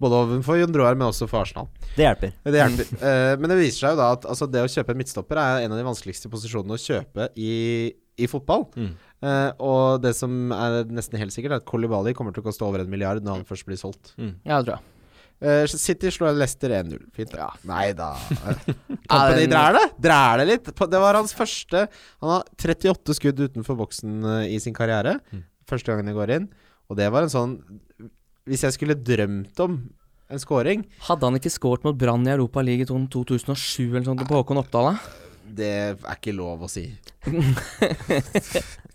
både overfor Jon Roar, men også for Arsenal. Det hjelper. Det hjelper. Eh, men det viser seg jo da at altså, det å kjøpe en midtstopper er en av de vanskeligste posisjonene å kjøpe i, i fotball. Mm. Uh, og det som er nesten helt sikkert, er at Kolibali kommer til å koste over en milliard når han først blir solgt. Ja, det tror jeg. Uh, City slår Leicester 1-0. Fint. det. Ja. Nei da. Kampen i dræle? det. Det litt. Det var hans første Han har 38 skudd utenfor boksen eh, i sin karriere. Mm. Første gangen jeg går inn. Og det var en sånn Hvis jeg skulle drømt om en scoring Hadde han ikke skåret mot Brann i Europa League i sånn 2007 eller sånt på Håkon Oppdal? da? Det er ikke lov å si. det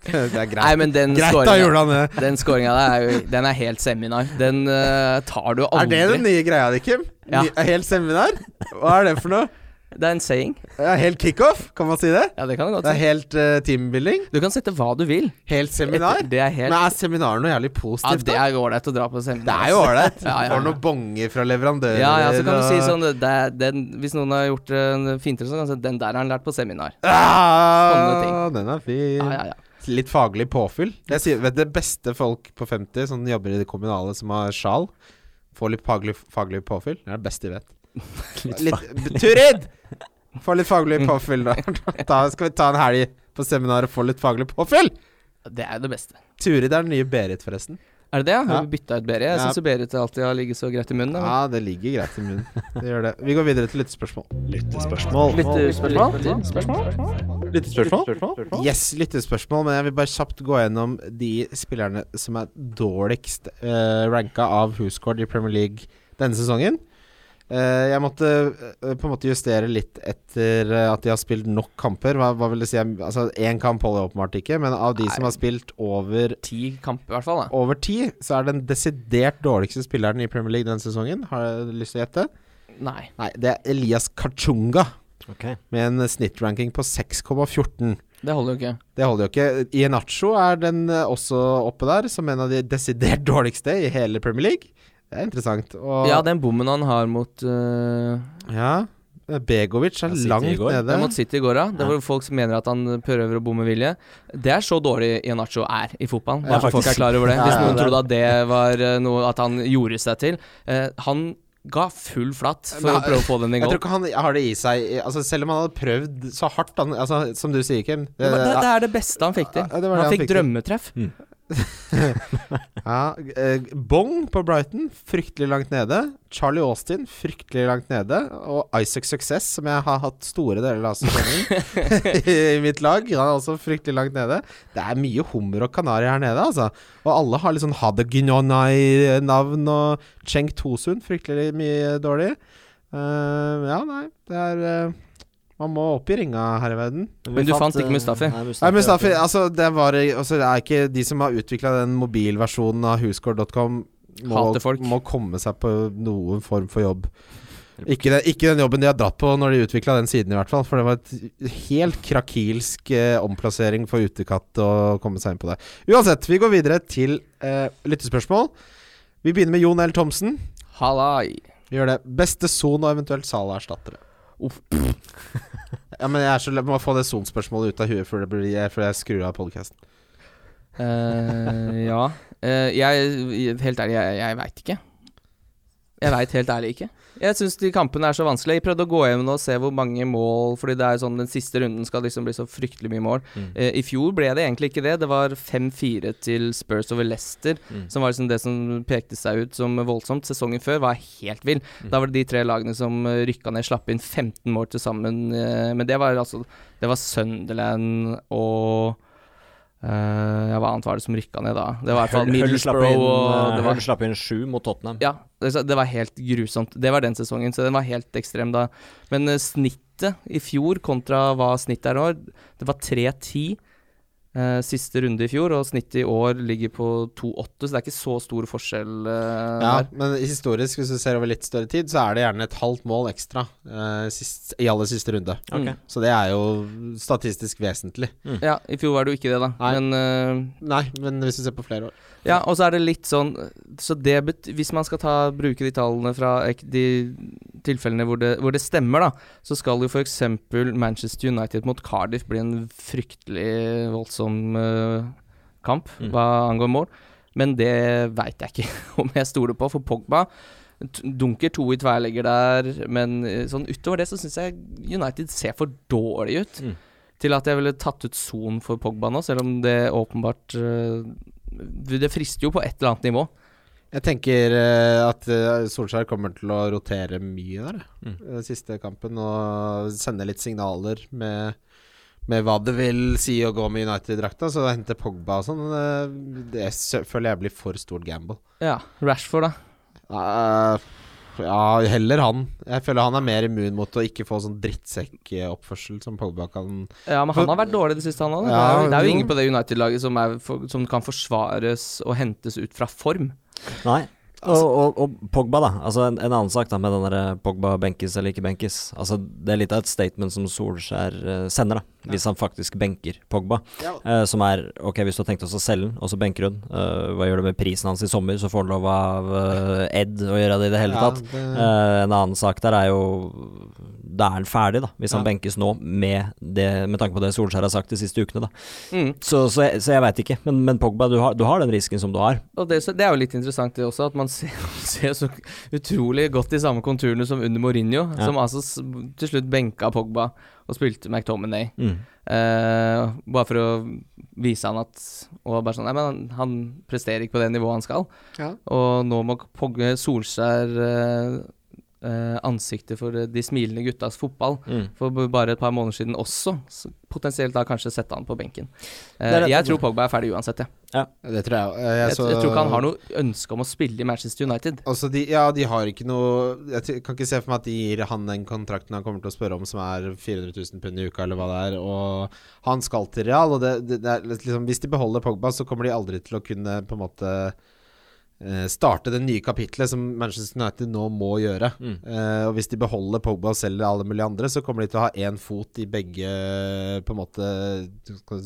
er greit. Nei, men den greit, da det. Den scoringa der er jo Den er helt seminar. Den uh, tar du aldri. Er det den nye greia di, Kim? Ja. Helt seminar? Hva er det for noe? Det er en saying. Ja, helt kickoff, kan man si det? Ja, det kan du godt Det er helt uh, teambuilding? Du kan sette hva du vil. Helt seminar? Det er helt Men er seminar noe jævlig positivt? Ja, det da? er ålreit å dra på seminar. Det er jo ålreit. Ja, ja, Får noen bonger fra leverandører. Ja, ja, så kan du si sånn det den, Hvis noen har gjort en fintere, så kan du si den der har han lært på seminar. ah, Den er fin. Ja, ja, ja. Litt faglig påfyll. Jeg sier, vet Det beste folk på 50 som jobber i det kommunale, som har sjal, får litt faglig, faglig påfyll. Det er det beste de vet. Litt Turid! Få litt faglig påfyll, da. da. Skal vi ta en helg på seminar og få litt faglig påfyll? Det er jo det beste. Turid er den nye Berit, forresten. Er det det? ja? Ja. Har vi bytta ut Berit? Jeg Ja. syns Berit alltid har ligget så greit i munnen. da. Ja, det ligger greit i munnen. Det gjør det. Vi går videre til lyttespørsmål. Lyttespørsmål. Lyttespørsmål? Yes, lyttespørsmål, men jeg vil bare kjapt gå gjennom de spillerne som er dårligst uh, ranka av Hooscord i Premier League denne sesongen. Eh, jeg måtte eh, på en måte justere litt etter eh, at de har spilt nok kamper. Hva, hva vil det si? Altså Én kamp holder åpenbart ikke, men av de som har spilt over Ti kamp, i hvert fall. da over ti, så er den desidert dårligste spilleren i Premier League denne sesongen. Har du lyst til å gjette? Nei. Nei, det er Elias Kachunga, Ok. med en snittranking på 6,14. Det holder jo ikke. Det holder jo ikke. Ienacho er den også oppe der, som en av de desidert dårligste i hele Premier League. Det er interessant. Og Ja, den bommen han har mot uh, ja, Begovic er Ja, langt nede. Det er mot City i går, da. Det var folk som mener at han prøver å bomme vilje. Det er så dårlig Ianacho er i fotballen. Ja, Bare folk er klar over det. Hvis noen er- trodde at det var eh, noe at han gjorde seg til. Uh, han ga full flatt for Men å prøve å få den i Jeg tror ikke han har det i seg Altså Selv om han hadde prøvd så hardt han, altså, Som du sier, Kim. Det, det, det er det beste han fikk til. Ja, han han fikk fikk drømmetreff. Ja, eh, Bong på Brighton, fryktelig langt nede. Charlie Austin, fryktelig langt nede. Og Isaac Success, som jeg har hatt store deler av sesongen i mitt lag, han er også fryktelig langt nede. Det er mye hummer og kanari her nede, altså. Og alle har litt sånn Hadeginonai-navn, og Cheng Tosun, fryktelig mye dårlig. Uh, ja, nei, det er eh, Man må opp i ringa her i verden. Men du fant ikke Mustafi? Nei, Nei, Mustafi, altså det var altså, det er ikke De som har utvikla den mobilversjonen av huscore.com, må, må komme seg på noen form for jobb. Ikke, den- ikke den jobben de har dratt på når de utvikla den siden, i hvert fall. For det var et helt krakilsk eh, omplassering for utekatt å komme seg inn på det. Uansett, vi går videre til eh, lyttespørsmål. Vi begynner med Jon L. Thomsen. Halai. Vi gjør det. Beste Son og eventuelt Salah-erstattere. Uff. Ja, men jeg er så, må få det Son-spørsmålet ut av huet før, blir, før jeg skrur av podkasten. Uh, ja. Uh, jeg Helt ærlig, jeg, jeg veit ikke. Jeg veit helt ærlig ikke. Jeg syns de kampene er så vanskelige. Jeg prøvde å gå hjem og se hvor mange mål Fordi det er sånn den siste runden skal liksom bli så fryktelig mye mål. Mm. Eh, I fjor ble det egentlig ikke det. Det var 5-4 til Spurs over Leicester, Mm. som var liksom det som pekte seg ut som voldsomt. Sesongen før var helt vill. Mm. Da var det de tre lagene som eh, rykka ned, slapp inn 15 mål til sammen. eh, Men det var altså Det var Sunderland og eh, Ja, hva annet var det som rykka ned da? Det var i hvert fall Hull- Hull Middlesbrough og eh, det var, Hull slapp inn sju mot Tottenham. Ja, det, det var helt grusomt. Det var den sesongen, så den var helt ekstrem da. Men uh, snittet i fjor kontra hva snittet er nå, det var 3-10 eh, siste runde i fjor, og snittet i år ligger på 2,8, så det er ikke så stor forskjell Uh, Ja, der. men historisk, hvis du ser over litt større tid, så er det gjerne et halvt mål ekstra uh, sist, i aller siste runde. Okay. Mm. Så det er jo statistisk vesentlig. Ja, i fjor var det jo ikke det, da. Nei. Men Nei, men hvis du ser på flere år Ja, og så er det litt sånn Så det bet Hvis man skal ta, bruke de tallene fra de tilfellene hvor det, hvor det stemmer, da, så skal jo f.eks. Manchester United mot Cardiff bli en fryktelig voldsom eh, kamp Mm. hva angår mål. Men det veit jeg ikke om jeg stoler på, for Pogba dunker to i tverrlegger der, men eh, sånn utover det så syns jeg United ser for dårlig ut. Mm. Til at jeg ville tatt ut Son for Pogba nå, selv om det åpenbart eh, Det frister jo på et eller annet nivå. Jeg tenker at Solskjær kommer til å rotere mye der, Mm. siste kampen, og sende litt signaler med, med hva det vil si å gå med United-drakta. Så å hente Pogba og sånn, eh, det føler jeg blir for stort gamble. Ja, Rashford, da. Uh, ja, heller han. Jeg føler han er mer immun mot å ikke få sånn drittsekkoppførsel som Pogba kan Ja, men han har vært dårlig det siste, han òg. det, Ja, er jo- det er jo ingen på det United-laget som, er som kan forsvares og hentes ut fra form. Nei. Og, og, og Pogba, da. Altså en, en annen sak da med den der Pogba benkes eller ikke benkes. Altså Det er litt av et statement som Solskjær eh, sender, da hvis han faktisk benker Pogba. Ja. Eh, som er ok, hvis du har tenkt oss å selge den, og så benker hun, eh, hva gjør du med prisen hans i sommer? Så får han lov av eh, Ed å gjøre det i det hele Ja, tatt. det- Eh, en annen sak der er jo Da er han ferdig, da. Hvis han benkes nå med, det, med tanke på det Solskjær har sagt de siste ukene, da. Mm. Så, så, jeg, jeg veit ikke. Men, men Pogba, du har, du har den risken som du har. Og det, det er jo litt interessant det også, at man ser, ser så utrolig godt de samme konturene som under Mourinho, som altså til slutt benka Pogba og spilte McTominay. Mm. Uh, bare for å vise han at Og bare sånn Nei, men han, han presterer ikke på det nivået han skal. Ja. Og nå må Pogge Solskjær eh, ansiktet for eh, de smilende guttas fotball. Mm. For bare et par måneder siden også. Så potensielt da kanskje sette han på benken. Eh, Det er det- jeg tror Pogba er ferdig uansett, jeg. Det tror jeg òg. Jeg, jeg, tror ikke han har noe ønske om å spille i Manchester United. Altså de, ja, de har ikke noe Jeg kan ikke se for meg at de gir han den kontrakten han kommer til å spørre om, som er 400 000 pund i uka, eller hva det er. Og han skal til Real. Og det, det, det er liksom, hvis de beholder Pogba, så kommer de aldri til å kunne på en måte eh, starte det nye kapitlet som Manchester United nå må gjøre. Mm. Uh, og hvis de beholder Pogba og selger alle mulige andre, så kommer de til å ha én fot i begge på en måte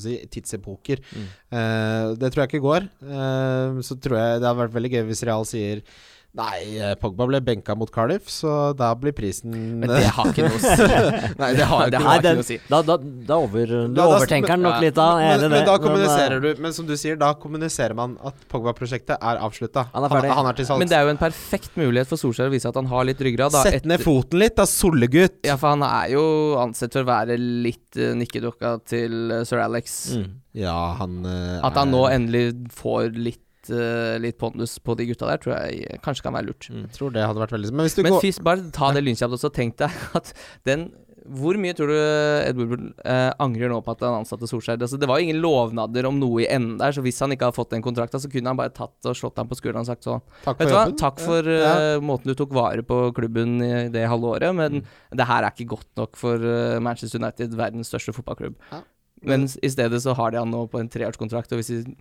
si, tidsepoker. Mm. Uh, det tror jeg ikke går. Uh, så tror jeg det hadde vært veldig gøy hvis Real sier Nei, eh, Pogba ble benka mot Cardiff, så da blir prisen Men det har ikke noe å si. Nei, det har det ikke har ikke noe å si. Da, da, da over, du Da- da- overtenker den nok litt da. Men, men da kommuniserer du Men som du sier, da kommuniserer man at Pogba-prosjektet er avslutta. Han. Han, han er til salgs. Men det er jo en perfekt mulighet for Solskjær å vise at han har litt ryggrad. Da, Sett ned foten litt, da, sollegutt. Ja, for han er jo ansett for å være litt uh, nikkedukka til uh, sir Alex. mm. Ja, han uh, At han er- nå endelig får litt, eh, litt pondus på de gutta der, tror jeg kanskje kan være lurt. Mm. Jeg tror det hadde vært veldig Men hvis du Men går fys, bare ta det lynkjapt også. Tenk deg at den Hvor mye tror du Edward eh, angrer nå på at han ansatte Solskjær? Altså, det var jo ingen lovnader om noe i enden der, så hvis han ikke hadde fått den kontrakta, så kunne han bare tatt og slått ham på skulderen og sagt sånn Takk for hva, takk for Ja. eh, måten du tok vare på klubben i det halve året, men det her er ikke godt nok for uh, Manchester United, verdens største fotballklubb. Ja. Men i stedet så har de han nå på en treårskontrakt, og hvis de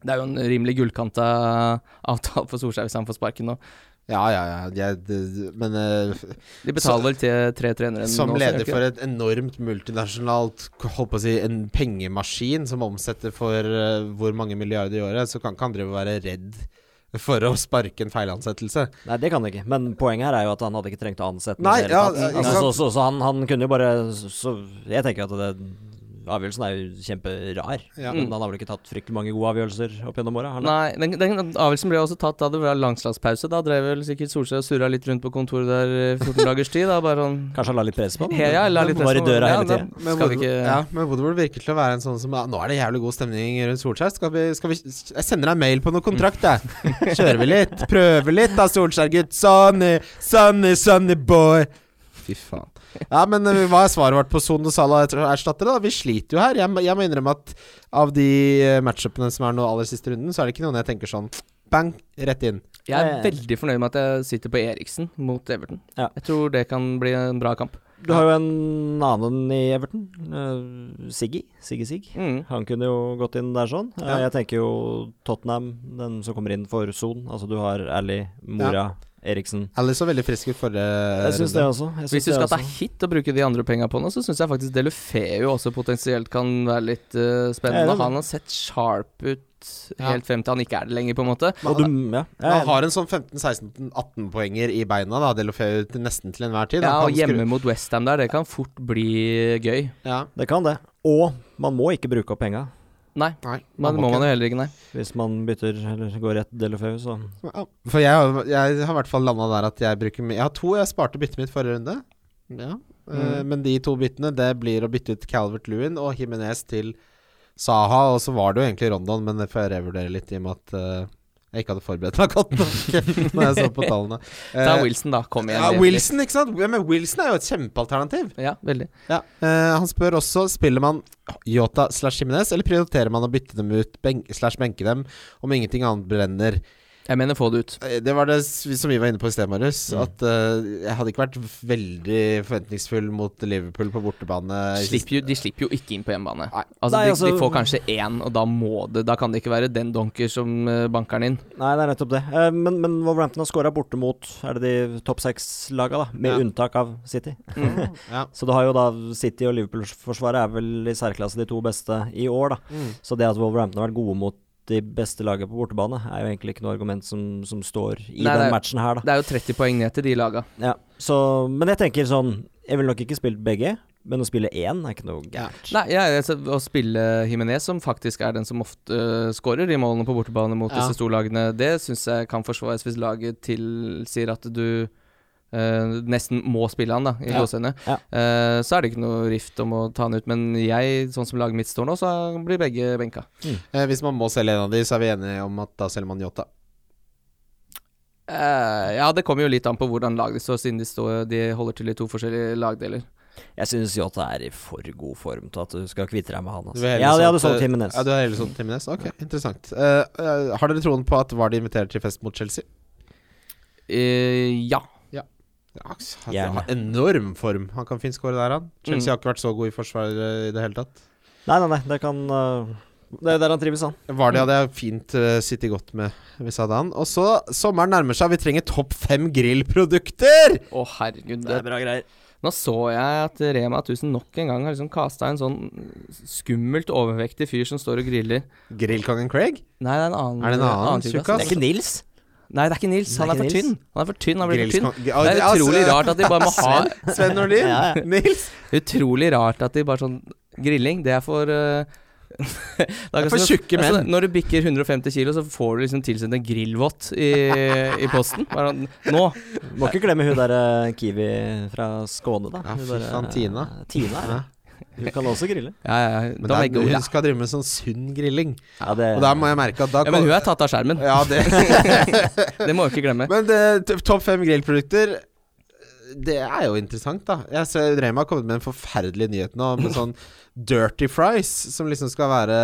det er jo en rimelig gullkanta avtale for Solskjær hvis han får sparken nå. Ja, ja, ja. Jeg, det, men uh, De betaler vel til tre trenere som nå, så leder for et enormt multinasjonalt Holdt på å si en pengemaskin som omsetter for uh, hvor mange milliarder i året, så kan ikke han drive og være redd for å sparke en feilansettelse. Nei, det kan det ikke. Men poenget her er jo at han hadde ikke trengt å ansette Nei, ja, altså, så, så, så han, han kunne jo bare Så jeg tenker at det Avgjørelsen er jo kjemperar. Ja. Men han har vel ikke tatt fryktelig mange gode avgjørelser opp gjennom åra? Nei, den, den avgjørelsen ble også tatt da det var langslagspause. Da drev vel sikkert Solskjær og surra litt rundt på kontoret der i 14 dagers tid. Da bare sånn Kanskje han la litt press på? Ja, ja, la litt Han var i press på- døra ja, hele tiden. tida. Men Woodward- ikke- ja, men Woodward virker til å være en sånn som ja, Nå er det jævlig god stemning rundt Solskjær. Skal vi, skal vi Jeg sender deg mail på noe kontrakt, jeg. Kjører vi litt? Prøver litt da, Solskjær, gutt. Sonny, Sonny, Sonny boy. Fy faen. Ja, men eh, hva er svaret vårt på Son og Salah erstattere, da? Vi sliter jo her. Jeg, jeg må innrømme at av de eh, matchupene som er nå aller siste runden, så er det ikke noen jeg tenker sånn bang, rett inn. Jeg er Eh. veldig fornøyd med at jeg sitter på Eriksen mot Everton. Ja. Jeg tror det kan bli en bra kamp. Du har jo en annen i Everton, uh, Siggy. Siggy Sig. Mm. Han kunne jo gått inn der sånn. Ja. jeg tenker jo Tottenham, den som kommer inn for Son. Altså du har Ali, Mora, Eriksen. Alice så veldig frisk ut forrige Jeg syns det også. Jeg Hvis du skal ta hit og bruke de andre penga på noe, så syns jeg faktisk Delufeu også potensielt kan være litt uh, spennende. Han har sett sharp ut Ja. helt frem til han ikke er det lenger, på en måte. Og du, ja, Han har en sånn 15-16-18 poenger i beina, da, Delofeu nesten til enhver tid. Ja, og hjemme skru- mot Westham der, det kan fort bli gøy. Ja. det kan det. Og man må ikke bruke opp penga Nei, Nei, men det må man jo heller ikke, nei. hvis man bytter eller går rett Delofeu, så Ja, For jeg, har- jeg har i hvert fall landa der at jeg bruker Jeg har to jeg sparte byttet mitt forrige runde. Ja. Mm. Uh, men de to byttene Det blir å bytte ut Calvert Lewin og Jimenez til Saha. Og så var det jo egentlig Rondon, men det får jeg revurdere litt i og med at eh, jeg ikke hadde forberedt meg godt nok når jeg så på tallene. Ta er Wilson, da. Kom igjen. ja, Wilson. Ikke sant? Men Wilson er jo et kjempealternativ. Ja, veldig. Ja. Eh, han spør også Spiller man Yota slash Jimenez, eller prioriterer man å bytte dem ut slash benke dem om ingenting annet brenner? Jeg mener få det ut. Eh, Det var det som vi var inne på i sted, Marius. Mm. At uh, jeg hadde ikke vært veldig forventningsfull mot Liverpool på bortebane. Slipper jo, de slipper jo ikke inn på hjemmebane. Altså, Nei, de, altså- de får kanskje én, og da må det Da kan det ikke være den donker som eh, banker den inn. Nei, det er nettopp det. Uh, men, men Wolverhampton har scora borte mot Er det de topp seks-laga, da? Med Ja. unntak av City. Mm. Ja. Så du har jo da City og Liverpool-forsvaret er vel i særklasse de to beste i år, da. Mm. Så det at Wolverhampton har vært gode mot de beste lagene på bortebane, er jo egentlig ikke noe argument som, som står i Nei, den matchen her, da. Det er jo 30 poeng ned til de laga. Ja, så, men jeg tenker sånn Jeg ville nok ikke spilt begge, men å spille én er ikke noe gærent. Nei, ja, altså, å spille Jimenez, som faktisk er den som ofte uh, skårer i målene på bortebane mot Ja. disse storlagene, det syns jeg kan forsvares hvis laget tilsier at du eh, nesten må spille han, da, i Ja. gåsehendene. Ja. Uh, så er det ikke noe rift om å ta han ut, men jeg, sånn som laget mitt står nå, så blir begge benka. Eh, hvis man må selge en av de, så er vi enige om at da selger man Yota. Eh, ja, det kommer jo litt an på hvordan laget står, siden de, står, de holder til i to forskjellige lagdeler. Jeg syns Yota er i for god form til at du skal kvitte deg med han. Altså. Ja, jeg hadde solgt, Jimenez. Ja, du har heller solgt Jimenez? Ok, interessant. Har dere troen på at Vardi inviterer til fest mot Chelsea? Eh, ja. Ja, han Gjerne. har enorm form. Han kan fint skåre der, han. Chelsea Mm. har ikke vært så god i forsvar eh, i det hele tatt. Nei, nei, nei, det kan øh, Det er der han trives, han. Vardi hadde jeg fint uh, sittet godt med hvis jeg hadde han. Og så, sommeren nærmer seg, vi trenger topp fem grillprodukter! Å, herregud. Det er bra greier. Nå så jeg at Rema 1000 nok en gang har liksom kasta en sånn skummelt overvektig fyr som står og griller. Grillkongen Craig? Nei, det er en annen Er det en annen annen tjukkas? Det er ikke Nils. Nei, det er ikke Nils. Er Han er ikke for tynn. Han er for tynn, han blir for tynn. Det er utrolig altså, rart at de bare må ha Sven, Nordlien? Ja, ja. Nils? Utrolig rart at de bare sånn Grilling, det er for uh, det er for tjukke menn. Når du bikker 150 kilo, så får du liksom tilsendt en grillvott i, i posten. Bare sånn, Nå! Må ikke glemme hun der øh, Kiwi fra Skåne, da. Ja, fy faen, Tina. Tina, ja. Hun kan også grille. Ja, ja, Men da der, hun skal drive med sånn sunn grilling. Ja, det, Og der må jeg merke at da ja, Men hun er tatt av skjermen. Ja, det Det må vi ikke glemme. Men det, topp fem grillprodukter Det er jo interessant, da. Jeg ser Rema har kommet med en forferdelig nyhet nå, med sånn dirty fries, som liksom skal være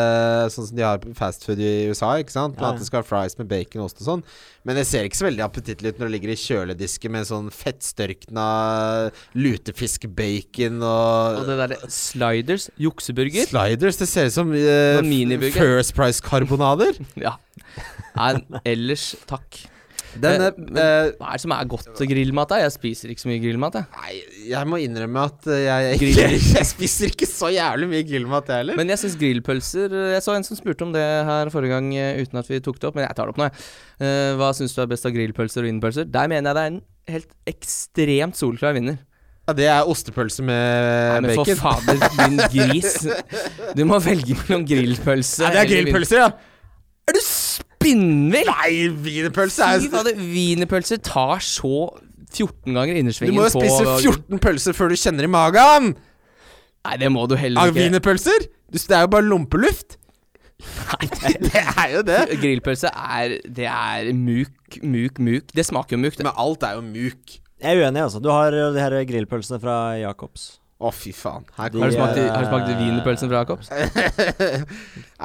sånn som de har fastfood fast food i USA, ikke sant? Ja, ja. At det skal være fries med bacon og ost og sånn. Men det ser ikke så veldig appetittlig ut når det ligger i kjøledisken med sånn fettstørkna lutefiskbacon og, Og det derre sliders, jukseburger Sliders. Det ser ut som uh. First Price-karbonader. Ja. Nei, ellers takk. Denne Eh, eh, Hva er det som er godt grillmat? da? Jeg spiser ikke så mye grillmat, jeg. Nei, jeg må innrømme at jeg, jeg, jeg, jeg spiser ikke så jævlig mye grillmat, jeg heller. Men jeg syns grillpølser Jeg så en som spurte om det her forrige gang eh, uten at vi tok det opp, men jeg tar det opp nå, jeg. Eh, hva syns du er best av grillpølser og innpølser? Der mener jeg det er en helt ekstremt solklar vinner. Ja, det er ostepølse med Nei, men for fader, din gris. Du må velge mellom grillpølse Nei, det er grillpølser, ja! Er du spinnvill? Nei, wienerpølse er fader, wienerpølser tar så 14 ganger innersvingen på Du må jo spise 14 pølser før du kjenner i magen! Nei, det må du heller ikke. wienerpølser? Du- Det er jo bare lompeluft. Nei, Det er jo det. Grillpølse er Det er muk, muk, muk. Det smaker jo muk, det. Men alt er jo muk. Jeg er uenig, altså. Du har de her grillpølsene fra Jacobs. Å, fy faen. Her De Har du smakt, har du smakt wienerpølsen fra Jacobs?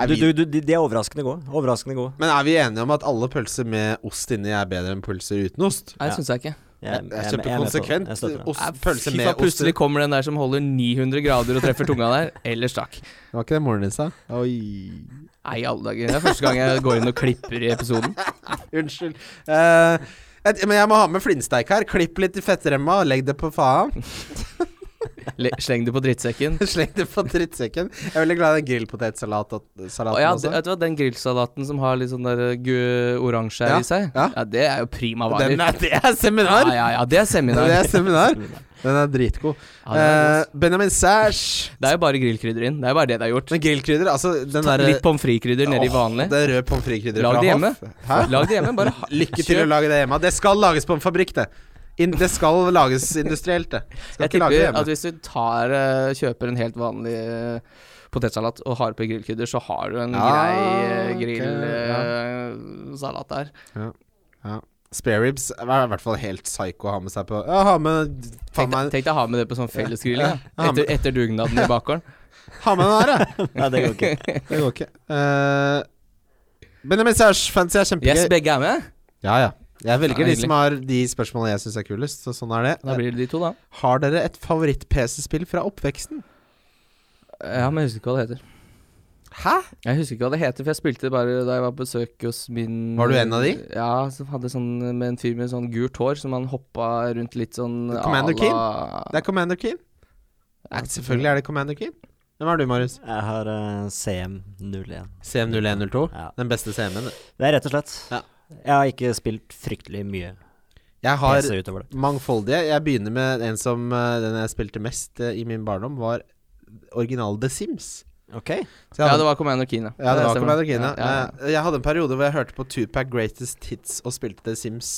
Du, du, du, de, er overraskende gode. Overraskende gode. Men er vi enige om at alle pølser med ost inni er bedre enn pølser uten ost? Nei, det syns jeg ikke. Jeg, jeg jeg- kjøper er konsekvent Jeg støtter det. ost, pølse med faen, Plutselig kommer den der som holder 900 grader og treffer tunga der. Ellers takk. Var ikke det moren din sa? Oi. Nei, alle dager. Det er første gang jeg går inn og klipper i episoden. Unnskyld. Uh, et, men jeg må ha med flintsteik her. Klipp litt i fettremma, og legg det på faen. Le sleng det på drittsekken. Sleng det på drittsekken. Jeg er veldig glad i den grillpotetsalaten og ja, også. vet du hva, Den grillsalaten som har litt sånn der gu- oransje Ja, i seg, ja. ja. det er jo prima varer. Er, det er seminar! Ja, ja, ja, det er seminar. Det er seminar. Den er dritgod. Ja, er Eh. Benjamin Sash. det er jo bare grillkrydder inn. Det er jo bare det det har gjort. Men grillkrydder, altså den der, Litt pommes frites-krydder nedi Åh, vanlig. Det rød pommes frites-krydder fra. Hoff. Lag det hjemme. Bare Lykke til å lage det hjemme. Det skal lages på en fabrikk, det. In, det skal lages industrielt, det. Skal Jeg ikke tipper at hvis du tar, eh, kjøper en helt vanlig eh, potetsalat og har på grillkrydder, så har du en Ja, grei grillsalat der. Spareribs er i hvert fall helt psycho å ha med seg på Ja, ha med Faen Tenk tenk deg å ha med det på sånn fellesgrilling. Ja, Ja. ja, Etter, etter dugnaden i bakgården. Ha med den her, da! Nei, det går ikke. Det går ikke. Uh, Benjamin Sash, fancy er kjempegøy. Yes, begge er med. Ja, ja. Jeg velger de som har de spørsmålene jeg syns er kulest. Så sånn er det. Da blir det de to, da. Har dere et favoritt-PC-spill fra oppveksten? Ja, men jeg husker ikke hva det heter. Hæ? Jeg husker ikke hva det heter, for jeg spilte det bare da jeg var på besøk hos min Var du en av de? Ja, som hadde sånn med en fyr med sånn gult hår, som han hoppa rundt litt sånn Commander Keen? Det er Commander Keen. Ja, selvfølgelig er det Commander Keen. Hvem er du, Marius? Jeg har uh, CM01. CM0102? Ja. Den beste CM-en. Det er rett og slett. Ja. Jeg har ikke spilt fryktelig mye Jeg har mangfoldige. Jeg begynner med en som eh, Den jeg spilte mest eh, i min barndom, var original The Sims. Ok. Så jeg Ja, det var Commander Keen, ja. Ja, det var. Commander Keen. Ja. Ja, ja. Eh, Jeg hadde en periode hvor jeg hørte på Tupac Greatest Hits og spilte The Sims.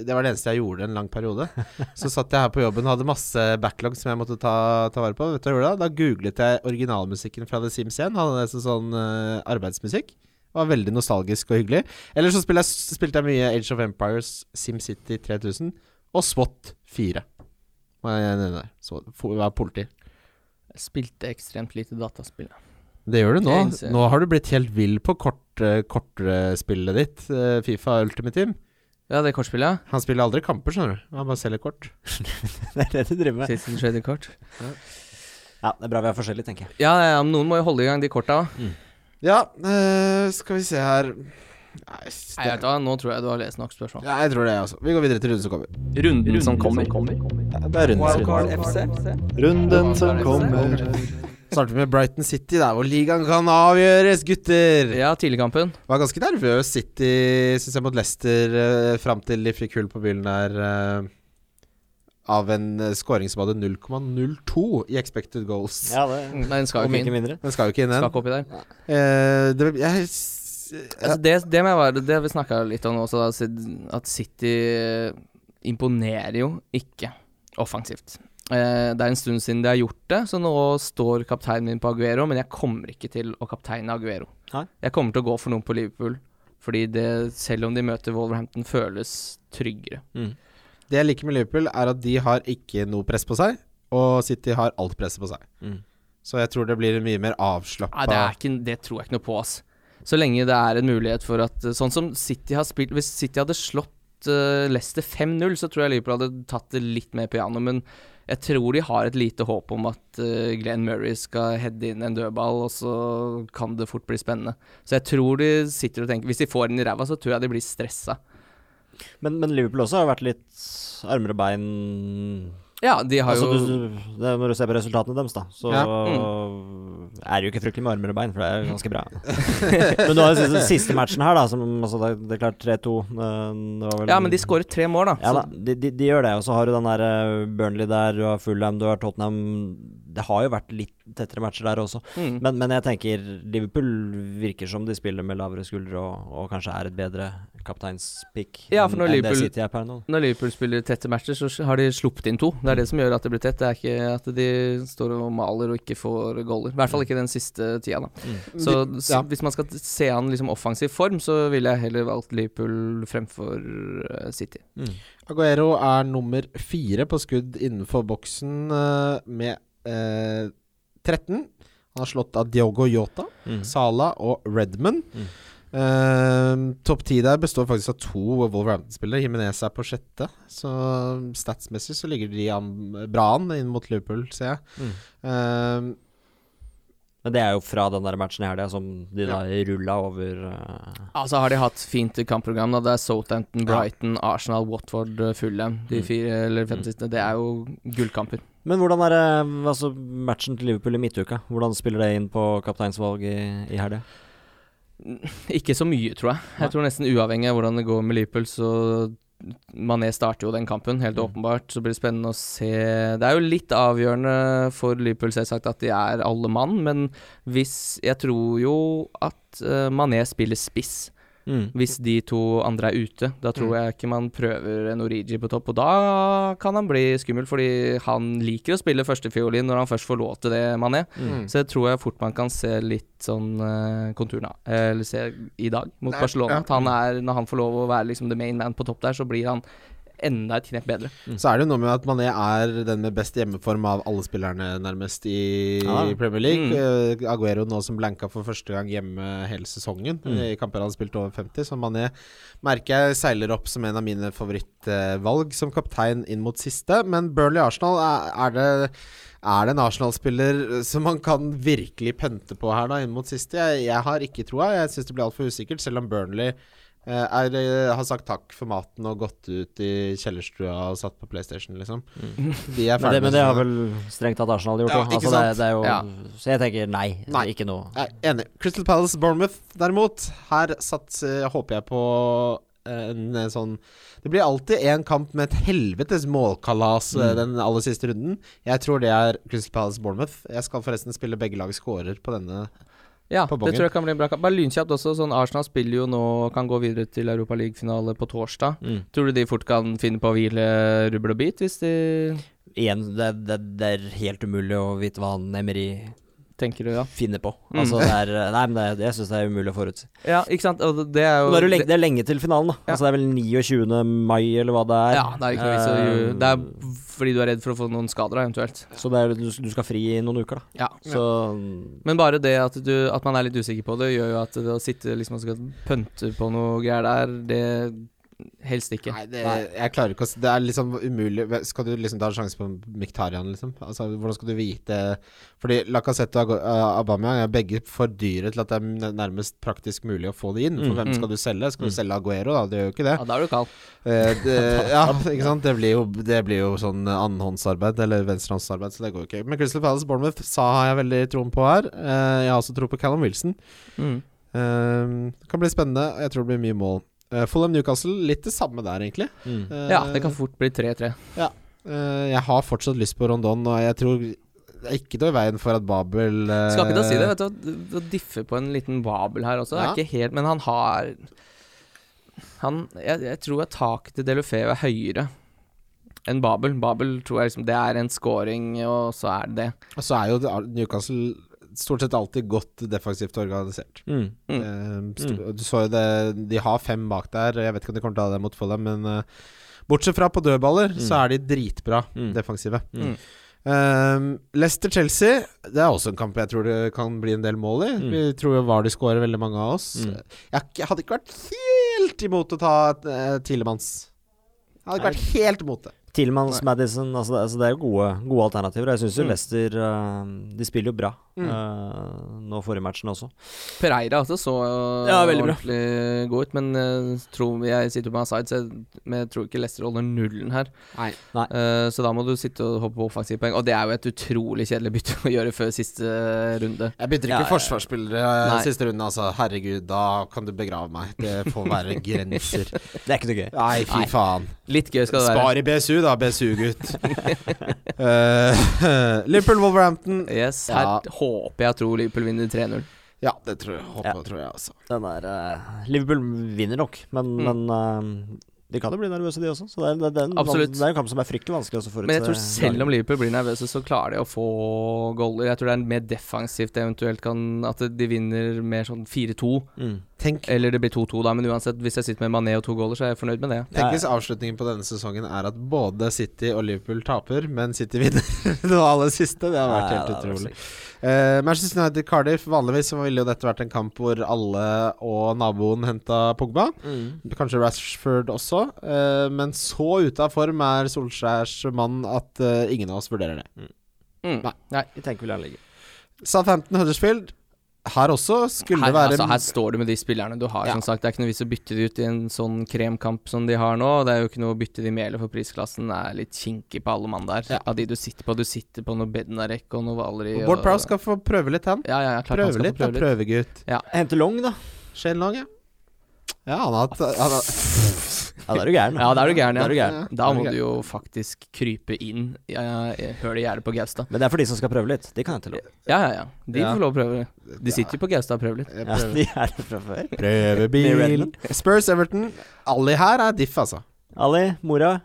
Det var det eneste jeg gjorde en lang periode. Så satt jeg her på jobben og hadde masse backlog som jeg måtte ta, ta vare på. Vet du hva jeg gjorde Da Da googlet jeg originalmusikken fra The Sims igjen. Hadde det som sånn uh, arbeidsmusikk. Var veldig nostalgisk og hyggelig. Eller så spilte jeg, spilte jeg mye Age of Empires, SimCity 3000 og SWAT 4. Var jeg nede der. Så var politi. Jeg spilte ekstremt lite dataspill. Det gjør du nå. Nå har du blitt helt vill på kort, eh, kortere spillet ditt, eh, Fifa Ultimate Team. Ja, det kortspillet. Han spiller aldri kamper, skjønner du. Han bare selger kort. Det er det du driver med. Citizen Trading Kort. Ja, det er bra vi er forskjellige, tenker jeg. Ja, ja, noen må jo holde i gang de korta. òg. Ja, eh, skal vi se her Nei, Nei, vet du hva, nå tror jeg du har lest nok spørsmål. ja, jeg tror det, altså. Vi går videre til runden som kommer. Runden som kommer. det er Wildcard FC. Runden som kommer. Starter vi med Brighton City, der hvor ligaen kan avgjøres, gutter. Ja, tidligkampen. Var ganske nervøs City, syns jeg, mot Leicester uh, fram til de fikk hull på bilen der. Eh, av en uh, scoring som hadde 0,02 i expected goals. Ja, det Nei, den skal jo ikke inn. Den skal jo ikke inn, Skal den. ikke oppi der. Uh, det, jeg, s- Altså, det, det være Det vi snakka litt om også, at City eh, imponerer jo ikke offensivt. Uh, det er en stund siden de har gjort det, så nå står kapteinen min på Aguero, men jeg kommer ikke til å kapteine Aguero. Hæ? Jeg kommer til å gå for noen på Liverpool, fordi det, selv om de møter Wolverhampton, føles tryggere. Mm. Det jeg liker med Liverpool, er at de har ikke noe press på seg, og City har alt presset på seg. Mm. Så jeg tror det blir mye mer avslappa det, er ikke, det tror jeg ikke noe på, ass. Så lenge det er en mulighet for at Sånn som City har spilt Hvis City hadde slått uh, Leicester 5-0, så tror jeg Liverpool hadde tatt det litt mer piano, men jeg tror de har et lite håp om at uh, Glenn Murray skal heade inn en dødball, og så kan det fort bli spennende. Så jeg tror de sitter og tenker Hvis de får den i ræva, så tror jeg de blir stressa. Men, men Liverpool også har vært litt armer og bein Ja, de har altså, jo du, det, Når du ser på resultatene deres, da, så Ja. er det jo ikke fryktelig med armer og bein, for det er jo ganske bra. men du har jo den siste matchen her, da, som altså, det, det er klart 3-2. eh, det var vel- Ja, men de skårer tre mål, da. Ja så- da, de, de, de gjør det. Og så har du den der eh, Burnley der, du har Fulham, du har Tottenham. Det har jo vært litt tettere matcher der også. Mm. Men, men jeg tenker Liverpool virker som de spiller med lavere skuldre og, og kanskje er et bedre kapteinspick Ja, enn, når enn det City er per nå. Når Liverpool spiller tette matcher, så har de sluppet inn to. Det er det som gjør at det blir tett. Det er ikke at de står og maler og ikke får goaler. I hvert fall ikke den siste tida, da. Så s- ja. hvis man skal se an liksom offensiv form, så ville jeg heller valgt Liverpool fremfor eh, City. Mm. Aguero er nummer fire på skudd innenfor boksen eh, med eh, 13. Han har slått av Diogo Yota, Mm. Sala og Redman. Mm. Eh, Topp ti der består faktisk av to Wolverhampton-spillere. Jimenez er på sjette, så statsmessig så ligger de an, bra an inn mot Liverpool, ser jeg. Mm. Eh, Men det er jo fra den der matchen i helga som de da rulla over uh... Altså har de hatt fint kampprogram. Da. Det er Southampton, Ja. Brighton, Arsenal, Watford, eh, Fulham. De Mm. fire eller fem Mm. siste. Det er jo gullkamper. Men hvordan er altså matchen til Liverpool i midtuka? Hvordan spiller det inn på kapteinsvalg i, i helga? Ikke så mye, tror jeg. Jeg tror nesten uavhengig av hvordan det går med Liverpool, så Mané starter jo den kampen, helt Mm. åpenbart. Så blir det spennende å se Det er jo litt avgjørende for Liverpool selvsagt at de er alle mann, men hvis Jeg tror jo at uh, Mané spiller spiss. Mm. Hvis de to andre er ute. Da tror Mm. jeg ikke man prøver en Origi på topp. Og da kan han bli skummel, fordi han liker å spille førstefiolin når han først får lov til det, Mané. Mm. Så jeg tror jeg fort man kan se litt sånn uh, konturene av. Eller se i dag mot Nei, Barcelona. ja. Han er, når han får lov å være liksom the main man på topp der, så blir han enda et knep bedre. Så er det jo noe med at Mané er den med best hjemmeform av alle spillerne, nærmest, i Ja. Premier League. Mm. Eh, Aguero nå som blanka for første gang hjemme hele sesongen, Mm. eh, i kamper han har spilt over 50. Så Mané merker jeg seiler opp som en av mine favorittvalg som kaptein inn mot siste. Men Burnley-Arsenal, er, er det er det en Arsenal-spiller som man kan virkelig pønte på her da inn mot siste? Jeg, jeg har ikke troa. Jeg syns det blir altfor usikkert, selv om Burnley eh, er, eh, har sagt takk for maten og gått ut i kjellerstua og satt på PlayStation, liksom. De er Men det, men det har vel strengt tatt Arsenal gjort Ja, altså, det, det er jo Ja. Så jeg tenker nei, Nei. ikke noe. Jeg er enig. Crystal Palace Bournemouth, derimot. Her satt, håper jeg på en, eh, sånn Det blir alltid en kamp med et helvetes målkalas eh, Mm. den aller siste runden. Jeg tror det er Crystal Palace Bournemouth. Jeg skal forresten spille begge lag scorer på denne. Ja, det tror jeg kan bli en bra kamp. Bare lynkjapt også, sånn Arsenal spiller jo nå Kan gå videre til Europa League-finale på torsdag. Mm. Tror du de fort kan finne på å hvile rubbel og bit, hvis de Igjen, det, det, det er helt umulig å vite hva han Emery tenker du, ja? finner på. Mm. Altså, det er Nei, men det, det, jeg syns det er umulig å forutsi. Ja, ikke sant. Og det er jo det er, lenge, det er lenge til finalen, da. Ja. Altså, det er vel 29. mai, eller hva det er. Ja, det er ikke noe vits Eh, Det er fordi du er redd for å få noen skader, eventuelt. Så er, du, du skal fri i noen uker, da. Ja. Så Men bare det at, du, at man er litt usikker på det, gjør jo at det å sitte liksom og skal pønte på noe greier der, det helst ikke. Nei, det, jeg klarer ikke å Det er liksom umulig. Skal du liksom ta en sjanse på Miktarian, liksom? Altså, hvordan skal du vite Fordi Lacassette og uh, Aubameyang er begge for dyre til at det er nærmest praktisk mulig å få det inn. For Mm, hvem mm. skal du selge? Skal Mm. du selge Aguero, da? Det gjør jo ikke det. Ja, da er du kald. Eh, det ja, ikke sant. Det blir jo, det blir jo sånn annenhåndsarbeid, eller venstrehåndsarbeid, så det går jo ikke. Men Crystal Palace Bournemouth sa har jeg veldig troen på her. Eh, jeg har også tro på Callum Wilson. Mm. Eh, kan bli spennende. Jeg tror det blir mye mål. Uh, Fulham Newcastle, litt det samme der, egentlig. mm. Uh, Ja, det kan fort bli 3-3. Eh, jeg har fortsatt lyst på Rondon, og jeg tror det er ikke noe i veien for at Babel eh, Skal ikke da si det, vet du. Å diffe på en liten Babel her også, Ja. er ikke helt Men han har Han Jeg, jeg tror at taket til Delofeu er høyere enn Babel. Babel tror jeg liksom Det er en scoring, og så er det det. Og så er jo Newcastle stort sett alltid godt defensivt organisert. Mm. Mm. Eh, st- Du så jo det De har fem bak der. Jeg vet ikke om de kommer til å ha det mot Fulham, men eh, bortsett fra på dødballer, Mm. så er de dritbra Mm. defensive. Mm. Um, Leicester-Chelsea, det er også en kamp jeg tror det kan bli en del mål i. Mm. Vi tror jo VAR de skårer veldig mange av oss. Mm. Jeg, hadde ikke vært helt imot å ta uh, Tilemanns. Jeg hadde ikke vært helt imot det. Tillmans, Madison altså, det- altså Det er jo gode, gode alternativer. Jeg syns jo Mm. Leicester uh, De spiller jo bra Mm. uh, nå forrige matchen også. Pereira også så Ja, ordentlig god ut, men uh, tror, jeg sitter på Aside, side, så jeg, men jeg tror ikke Leicester holder nullen her. Nei. Eh, så da må du sitte og hoppe på offensive poeng, og det er jo et utrolig kjedelig bytte å gjøre før siste runde. Jeg bytter ikke Ja, forsvarsspillere Nei. siste runde, altså. Herregud, da kan du begrave meg. Det får være grenser. Det er ikke noe gøy. Nei, fy faen. Litt gøy skal det være. Spar i BSU, da, BSU-gutt. uh, Liverpool-Wolverhampton. Yes, Ja. håper jeg tror Liverpool vinner 3-0. Ja, det tror jeg. Håper, Ja. tror jeg også. Den er uh, Liverpool vinner nok, men, Mm. men eh, de kan jo bli nervøse, de også. Så det er, det, er en, det er en kamp som er fryktelig vanskelig å forutse. Men jeg tror selv om Liverpool blir nervøse, så klarer de å få goller. Jeg tror det er mer defensivt eventuelt kan At de vinner mer sånn 4-2. mm. Eller det blir 2-2, da, men uansett, hvis jeg sitter med Mané og to goaler, så er jeg fornøyd med det. tenk hvis avslutningen på denne sesongen er at både City og Liverpool taper, men City vinner det aller siste. Det har vært Nei, helt utrolig. Eh, Manchester United Cardiff, vanligvis så ville jo dette vært en kamp hvor alle og naboen henta Pogba. Mm. Kanskje Rashford også. Uh, men så ute av form er Solskjærs mann at uh, ingen av oss vurderer det. Mm. Nei. Nei. Jeg tenker vel ligger. Southampton Huddersfield. Her også skulle Her, det være altså, her står du med de spillerne du har. Ja. Som sagt Det er ikke noe vits å bytte de ut i en sånn kremkamp som de har nå. Det er jo ikke noe å bytte de med heller, for prisklassen er litt kinkig på alle mann der. Ja. Av de du sitter på. Du sitter på noe Bednarek og noe Valeri. Bård og- Prowse skal få prøve litt, han. Ja, ja, ja, klart han Prøve skal litt, få prøve litt. Prøvegutt. Hente Long, da. Shane Long, ja. Ja, han har hatt han har, Ja, da er du gæren. Ja, da er du gæren, Da er du ja. gæren. Da må du jo faktisk krype inn ja, hølet i gjerdet på Gaustad. Men det er for de som skal prøve litt. De kan jeg til Long. Ja, ja, ja. De Ja. får lov å prøve. De sitter jo på Gaustad og prøver litt. Ja, de er det fra før. Med Prøvebil. Redmond. Spurs Everton. Ali her er diff, altså. Ali, mora.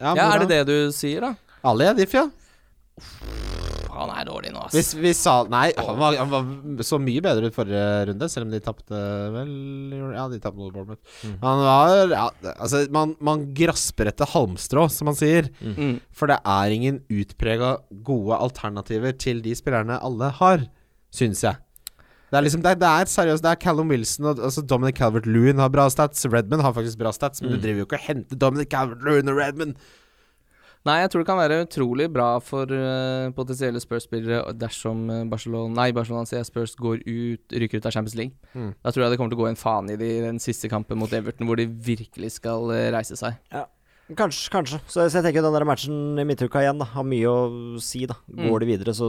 Ja, mora. ja er det det du sier, da? Ali er diff, ja. Han er dårlig nå, ass. Hvis vi sa Nei, han var, han var så mye bedre ut forrige runde, selv om de tapte vel Ja, de tapte mot Bournemouth. Mm. Han var ja, Altså, man, man grasper etter halmstrå, som man sier. Mm. For det er ingen utprega gode alternativer til de spillerne alle har, syns jeg. Det er liksom, det er, det er seriøst, det er Callum Wilson og altså Dominic Calvert-Lewin har bra stats. Redman har faktisk bra stats, men Mm. du driver jo ikke og henter Dominic Calvert-Lewin og Redman. Nei, jeg tror det kan være utrolig bra for uh, potensielle Spurs-spillere dersom uh, Barcelona Nei, Barcelona sier Spurs går ut, ryker ut av Champions League. Mm. Da tror jeg det kommer til å gå en faen i det i den siste kampen mot Everton, hvor de virkelig skal uh, reise seg. Kanskje, kanskje. Så, så jeg tenker den der matchen i midtuka igjen da har mye å si. da Mm. Går de videre, så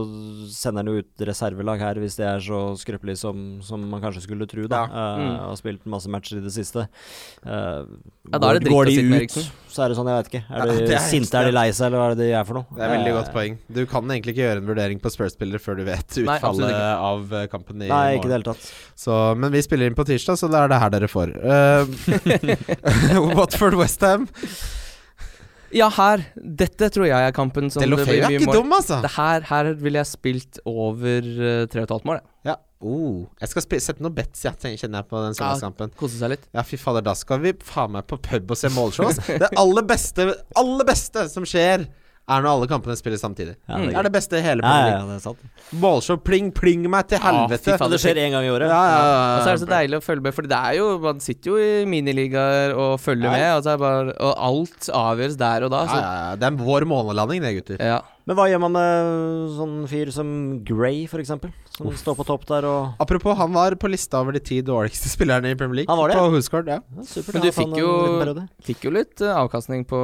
sender han jo ut reservelag her hvis det er så skrøpelig som, som man kanskje skulle tro. da Eh, Mm. Har spilt masse matcher i det siste. Uh, Ja, da er det dritt å de sitte med Eriksen. Så er det sånn, jeg vet ikke. Er de ja, sinte, er de lei seg, eller hva er det de er for noe? Det er veldig Eh, godt poeng. Du kan egentlig ikke gjøre en vurdering på Spurs-spillere før du vet utfallet Nei, av eh, kampen i Nei, ikke morgen. det hele tatt. Så, men vi spiller inn på tirsdag, så det er det her dere får. Uh, Watford Westham. Ja, her. Dette tror jeg er kampen som det Delofeu er ikke dum, altså. Det her, her ville jeg spilt over uh, 3,5 mål. jeg. Ja. Oh. Jeg skal sette noen bets, jeg, tenker- kjenner jeg på den søndagskampen. Kose seg litt. Ja, fy fader, da skal vi faen meg på pub og se målshow. ass. Det aller beste, aller beste som skjer, er når alle kampene spilles samtidig. Ja, det det er er det beste i hele Ja, Premier ja, det er sant. Målshow, pling, pling meg til Ja, fy helvete. faen. Det skjer én gang i året. Ja, ja, ja, Og så er det så deilig å følge med, for det er jo Man sitter jo i miniligaer og følger Ja. med, og, så er bare, og alt avgjøres der og da. Ja, ja, ja. Det er vår månelanding, det, gutter. ja. Men hva gjør man med sånn fyr som Gray, f.eks.? Som står på topp der og Apropos, han var på lista over de ti dårligste spillerne i Premier League. Han var det, På Husgard, ja. ja, Supert. Men du fikk jo- Fikk jo litt eh, avkastning på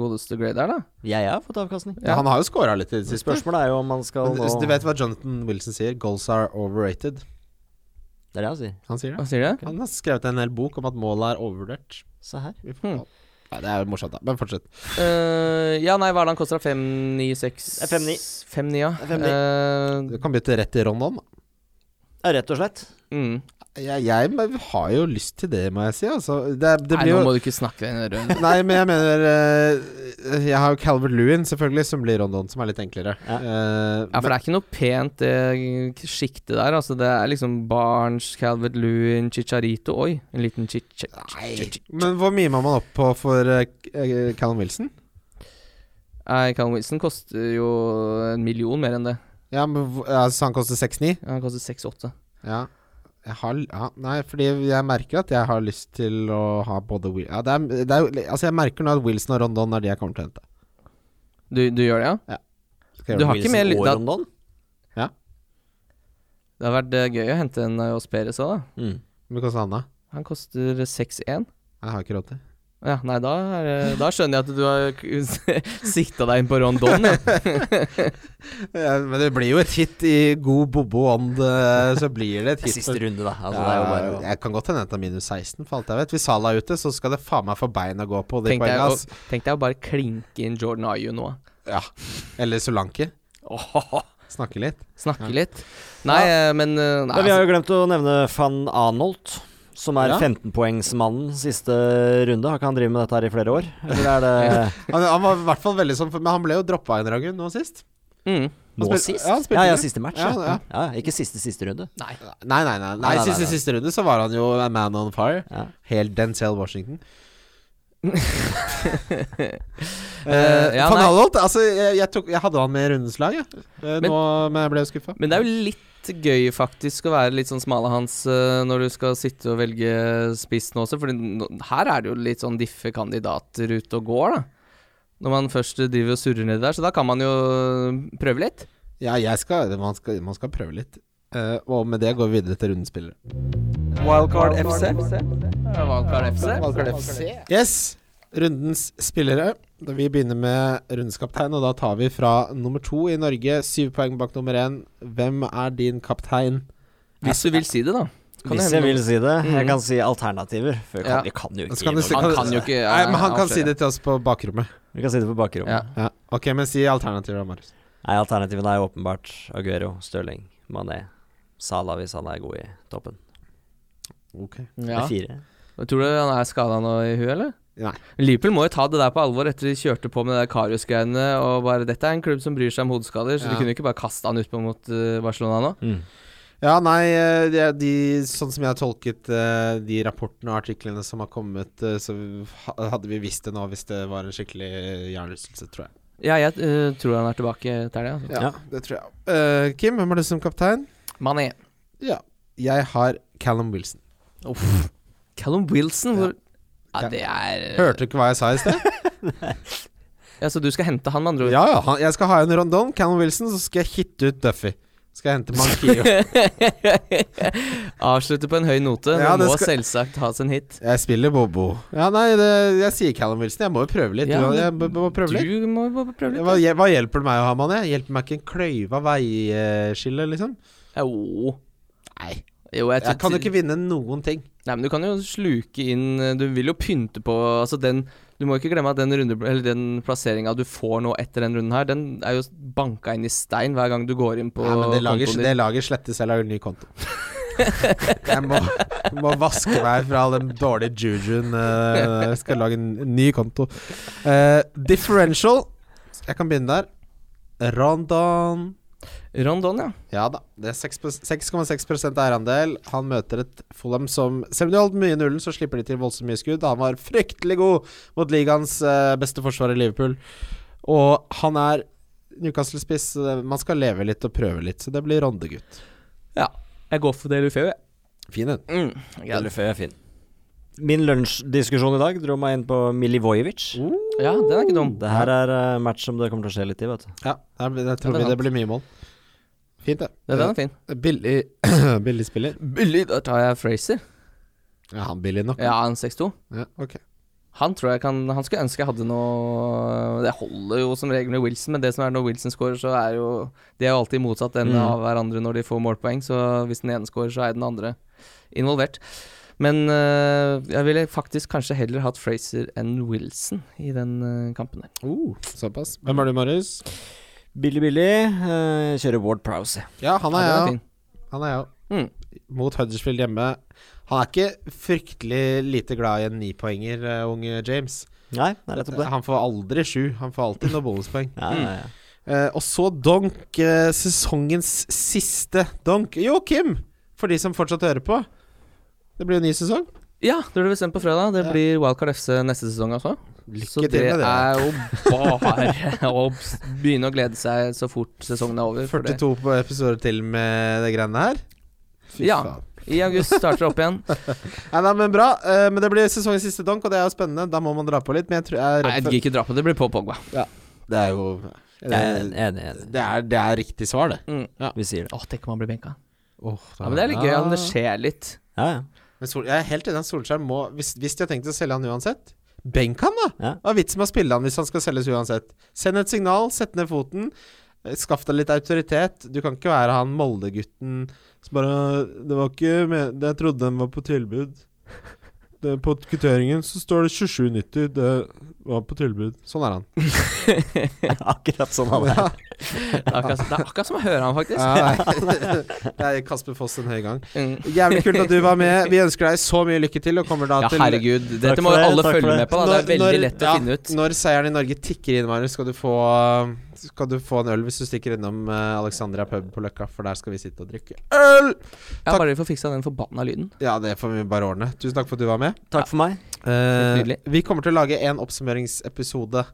godeste Gray der, da. Jeg har fått avkastning. ja. Han har jo scora litt i det siste. Spørsmålet er jo om man skal Men, nå du vet hva Jonathan Wilson sier? Goals are overrated. Det er det han sier. Han sier det. Han sier du? Han har skrevet en hel bok om at målet er overvurdert. Se her. Hmm. Ja, det er jo morsomt, da. Men fortsett. Uh, ja, nei, hva er det han koster? 596 Det er 5,9. 5,9, ja. Det er 5,9. Du kan bytte rett til Rondon. da. Ja, rett og slett. Eh, mm. Jeg, jeg har jo lyst til det, må jeg si. Altså. Det, det Nei, blir nå jo må du ikke snakke deg rundt. Nei, men jeg mener uh, Jeg har jo Calvert Lewin, selvfølgelig, som blir Rondon, som er litt enklere. Ja. uh, Ja, for det er ikke noe pent, det sjiktet der. Altså, det er liksom Barnes, Calvert Lewin, Chicharito Oi, en liten chich... Nei. Men hvor mye må man opp på for uh, Callum Wilson? Nei, Callum Wilson koster jo en million mer enn det. Ja, men altså, Han koster 6-9? Ja, han koster 6-8. Ja. Jeg har ja, Nei, fordi jeg merker at jeg har lyst til å ha både Will ja, det er, det er, Altså, jeg merker nå at Wilson og Rondon er de jeg kommer til å hente. Du, du gjør det, ja? Skal jeg Du har Wilson ikke mer og Rondon? Det har vært eh, gøy å hente en Ayos Perez òg, da. Mm. Hvor mye koster han, da? Han koster 6-1. Jeg har ikke råd til. Ja, nei, da, er, da skjønner jeg at du har sikta deg inn på Rondon. Ja. Ja, men det blir jo et hit i god bobo-ånd, eh, så blir det et hit. Siste runde, da. Altså, det er jo Ja, bare ja. jeg kan godt hende jeg tar minus 16, for alt jeg vet. Hvis Salah er ute, så skal det faen meg få bein å gå på de Tenk deg, å, tenk deg å bare klinke inn Jordan Ayu nå. Ja. Eller Solanke. Snakke litt. Snakke litt. Nei, eh, men eh, nei, Men vi har altså, jo glemt å nevne van Arnold, som er Ja. 15-poengsmannen siste runde. Har ikke han drevet med dette her i flere år? Eller er det Han, han var i hvert fall veldig sånn, men han ble jo droppa i en Ragun nå sist. Mm. Nå sist? ja, Ja, ja, siste match. Ja, Ja, ja. ja. Ikke siste, siste runde. Nei. Nei, nei, nei. nei, Nei, nei, siste, nei, nei. siste runde så var han jo a man on fire. Ja. Helt Denzel Washington. uh, Eh, ja, Van Hallolt, altså jeg, jeg, tok, jeg hadde han med i rundens lag, jeg. Eh, Men- nå, men jeg ble jo skuffa. Men det er jo litt gøy faktisk å være litt sånn smale hans eh, når du skal sitte og velge spiss nå også, for her er det jo litt sånn diffe kandidater ute og går, da. Når man først driver og surrer nedi der, så da kan man jo prøve litt. Ja, jeg skal, man, skal, man skal prøve litt. Uh, og med det går vi videre til rundens spillere. Wildcard FC. Wildcard FC. Wildcard FC. Yes, rundens spillere. Da Vi begynner med rundens kaptein, og da tar vi fra nummer to i Norge. Syv poeng bak nummer én. Hvem er din kaptein? Hvis du vil si det, da. Kan Hvis jeg vil si det. Jeg kan si alternativer. For kan, Ja. vi kan jo ikke kan gi du si- noe. Han kan jo ikke Nei, men han kan si det til oss på bakrommet. Vi kan si det på bakrommet. Ja. Ja. Ok, men si alternativer, da, Marius. Nei, Alternativene er jo åpenbart Aguero, Stirling, Mané, Salah hvis han er god i toppen. Ok. Det er fire. Tror du han er skada nå i huet, eller? Nei. Liverpool må jo ta det der på alvor etter de kjørte på med det Karius-greiene. Og bare Dette er en klubb som bryr seg om hodeskader, så Ja. de kunne jo ikke bare kaste han utpå mot eh, Barcelona nå. Mm. Ja, nei, eh, de, de, sånn som jeg har tolket eh, de rapportene og artiklene som har kommet, så hadde vi visst det nå hvis det var en skikkelig hjernerystelse, tror jeg. Ja, jeg uh, tror han er tilbake til det. Altså. Ja, Ja. det tror jeg. Uh, Kim, hvem har du som kaptein? Mané. Ja, jeg har Callum Wilson. Uff. Callum Wilson, hvor Ja. Ja, det er Hørte du ikke hva jeg sa i sted? Ja, Så du skal hente han, med andre ord? Ja, ja, han, jeg skal ha en Rondon, Callum Wilson, så skal jeg hitte ut Duffy. Skal jeg hente Mankio. Avslutte på en høy note. Ja, det må skal- selvsagt ha sin hit. Jeg spiller Bobo. Ja, nei, det, jeg sier Callum Wilson. Jeg må jo prøve litt. Ja, Du- jeg må, prøve litt. Du må prøve litt. Hva, hva hjelper det meg å ha Mané? Hjelper meg ikke en kløyva veiskille, liksom? Jo. Nei. Jo, jeg, Jeg kan jo ikke vinne noen ting. Nei, men du kan jo sluke inn Du vil jo pynte på Altså den Du må ikke glemme at den runde den plasseringa du får nå etter den runden her, den er jo banka inn i stein hver gang du går inn på Nei, men det lager, det lager slettes. Jeg lager ny konto. jeg må, må vaske meg fra all den dårlige jujuen. Uh, jeg skal lage en ny konto. Uh, differential. Jeg kan begynne der. Rondon Rondon, ja. Ja da. Det er 6,6% eierandel. Han møter et Fulham som Selv om de holdt mye i nullen, så slipper de til voldsomt mye skudd. Han var fryktelig god mot ligaens eh, beste forsvar i Liverpool. Og han er Newcastle-spiss. Man skal leve litt og prøve litt, så det blir Ronde-gutt. Ja. Jeg går for Delufeu, jeg. Fin en. Mm. Ja, Lufeu er fin. Min lunsjdiskusjon i dag dro meg inn på Milivojevic. ja, den er ikke dum. Det her er uh, match som det kommer til å skje litt i, vet du. Ja, der, blir- der tror Ja, det vi det blir mye mål. Fint, det. Ja, den er fin. Eh, Billig, billig spiller. Billig, da tar jeg Fraser. Ja, han billig nok. Ja, en 6-2. Ja, ok. Han tror jeg kan Han skulle ønske jeg hadde noe Det holder jo som regel med Wilson, men det som er når Wilson scorer, så er jo De er jo alltid motsatt ende Mm. av hverandre når de får målpoeng, så hvis den ene scorer, så er den andre involvert. Men uh, jeg ville faktisk kanskje heller hatt Fraser enn Wilson i den uh, kampen der. Uh, såpass. Hvem er du, Marius? Billig, billig. Uh, kjører Ward Prowse. Ja, han er jeg ja, òg. Han er jeg òg. Mm. Mot Huddersfield hjemme. Han er ikke fryktelig lite glad i en nipoenger, uh, unge James. Nei, er det. Han får aldri sju. Han får alltid noen bonuspoeng. Ja, ja, ja. Uh, og så donk. Uh, sesongens siste donk. Jo, Kim! For de som fortsatt hører på. Det blir jo ny sesong. Ja, det blir bestemt på fredag. Det Ja. blir Wildcard FC neste sesong, altså. Lykke til det med det. er jo bare å begynne å glede seg så fort sesongen er over. 42 på episoder til med det greiene her. Fy Ja. faen. I august starter det opp igjen. Nei, nei, men bra. Uh, men det blir sesongens siste donk, og det er jo spennende. Da må man dra på litt. Men jeg, tror, jeg Nei, jeg gidder ikke dra på det. Det blir på Pogba. Ja. Det er jo enig. det, er, det er riktig svar, det. Mm. Vi sier det. Åh, tenk om han blir benka. Åh, Ja, men Det er litt gøy om det skjer litt. Ja, ja. Men Sol, jeg er helt enig. at Solskjær må hvis, hvis de har tenkt å selge han uansett, benk han, da! Ja. Hva er vitsen med å spille han hvis han skal selges uansett? Send et signal, sett ned foten. eh, Skaff deg litt autoritet. Du kan ikke være han Molde-gutten som bare Det var ikke med, Jeg trodde den var på tilbud. Det, på kvitteringen så står det 27,90. Det var på tilbud. Sånn er han. Akkurat sånn han er. Ja, Det er akkurat, det er akkurat som å høre han, faktisk. ja, det er Kasper Foss en høy gang. Mm. Jævlig kult at du var med. Vi ønsker deg så mye lykke til, og kommer da Ja, til herregud. Dette Takk må jo alle følge med på. Da. Det er veldig lett å ja, finne ut. Når seieren i Norge tikker inn, Marius, skal du få, skal du få en øl hvis du stikker innom eh, Alexandria pub på Løkka, for der skal vi sitte og drikke øl! Ja, bare vi får fiksa den forbanna lyden. Ja, det får vi bare ordne. Tusen takk for at du var med. Takk for meg. Eh, vi kommer til å lage en oppsummeringsepisode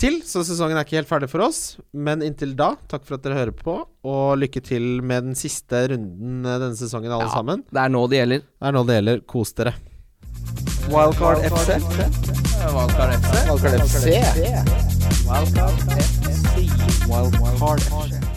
til, så sesongen er ikke helt ferdig for oss. Men inntil da, takk for at dere hører på, og lykke til med den siste runden eh, denne sesongen, alle Ja. sammen. Det er nå det gjelder. Det er nå det gjelder. Kos dere. Wildcard FC. Wildcard FC. Wildcard FC. Wildcard FC. Wildcard FC. Wildcard FC.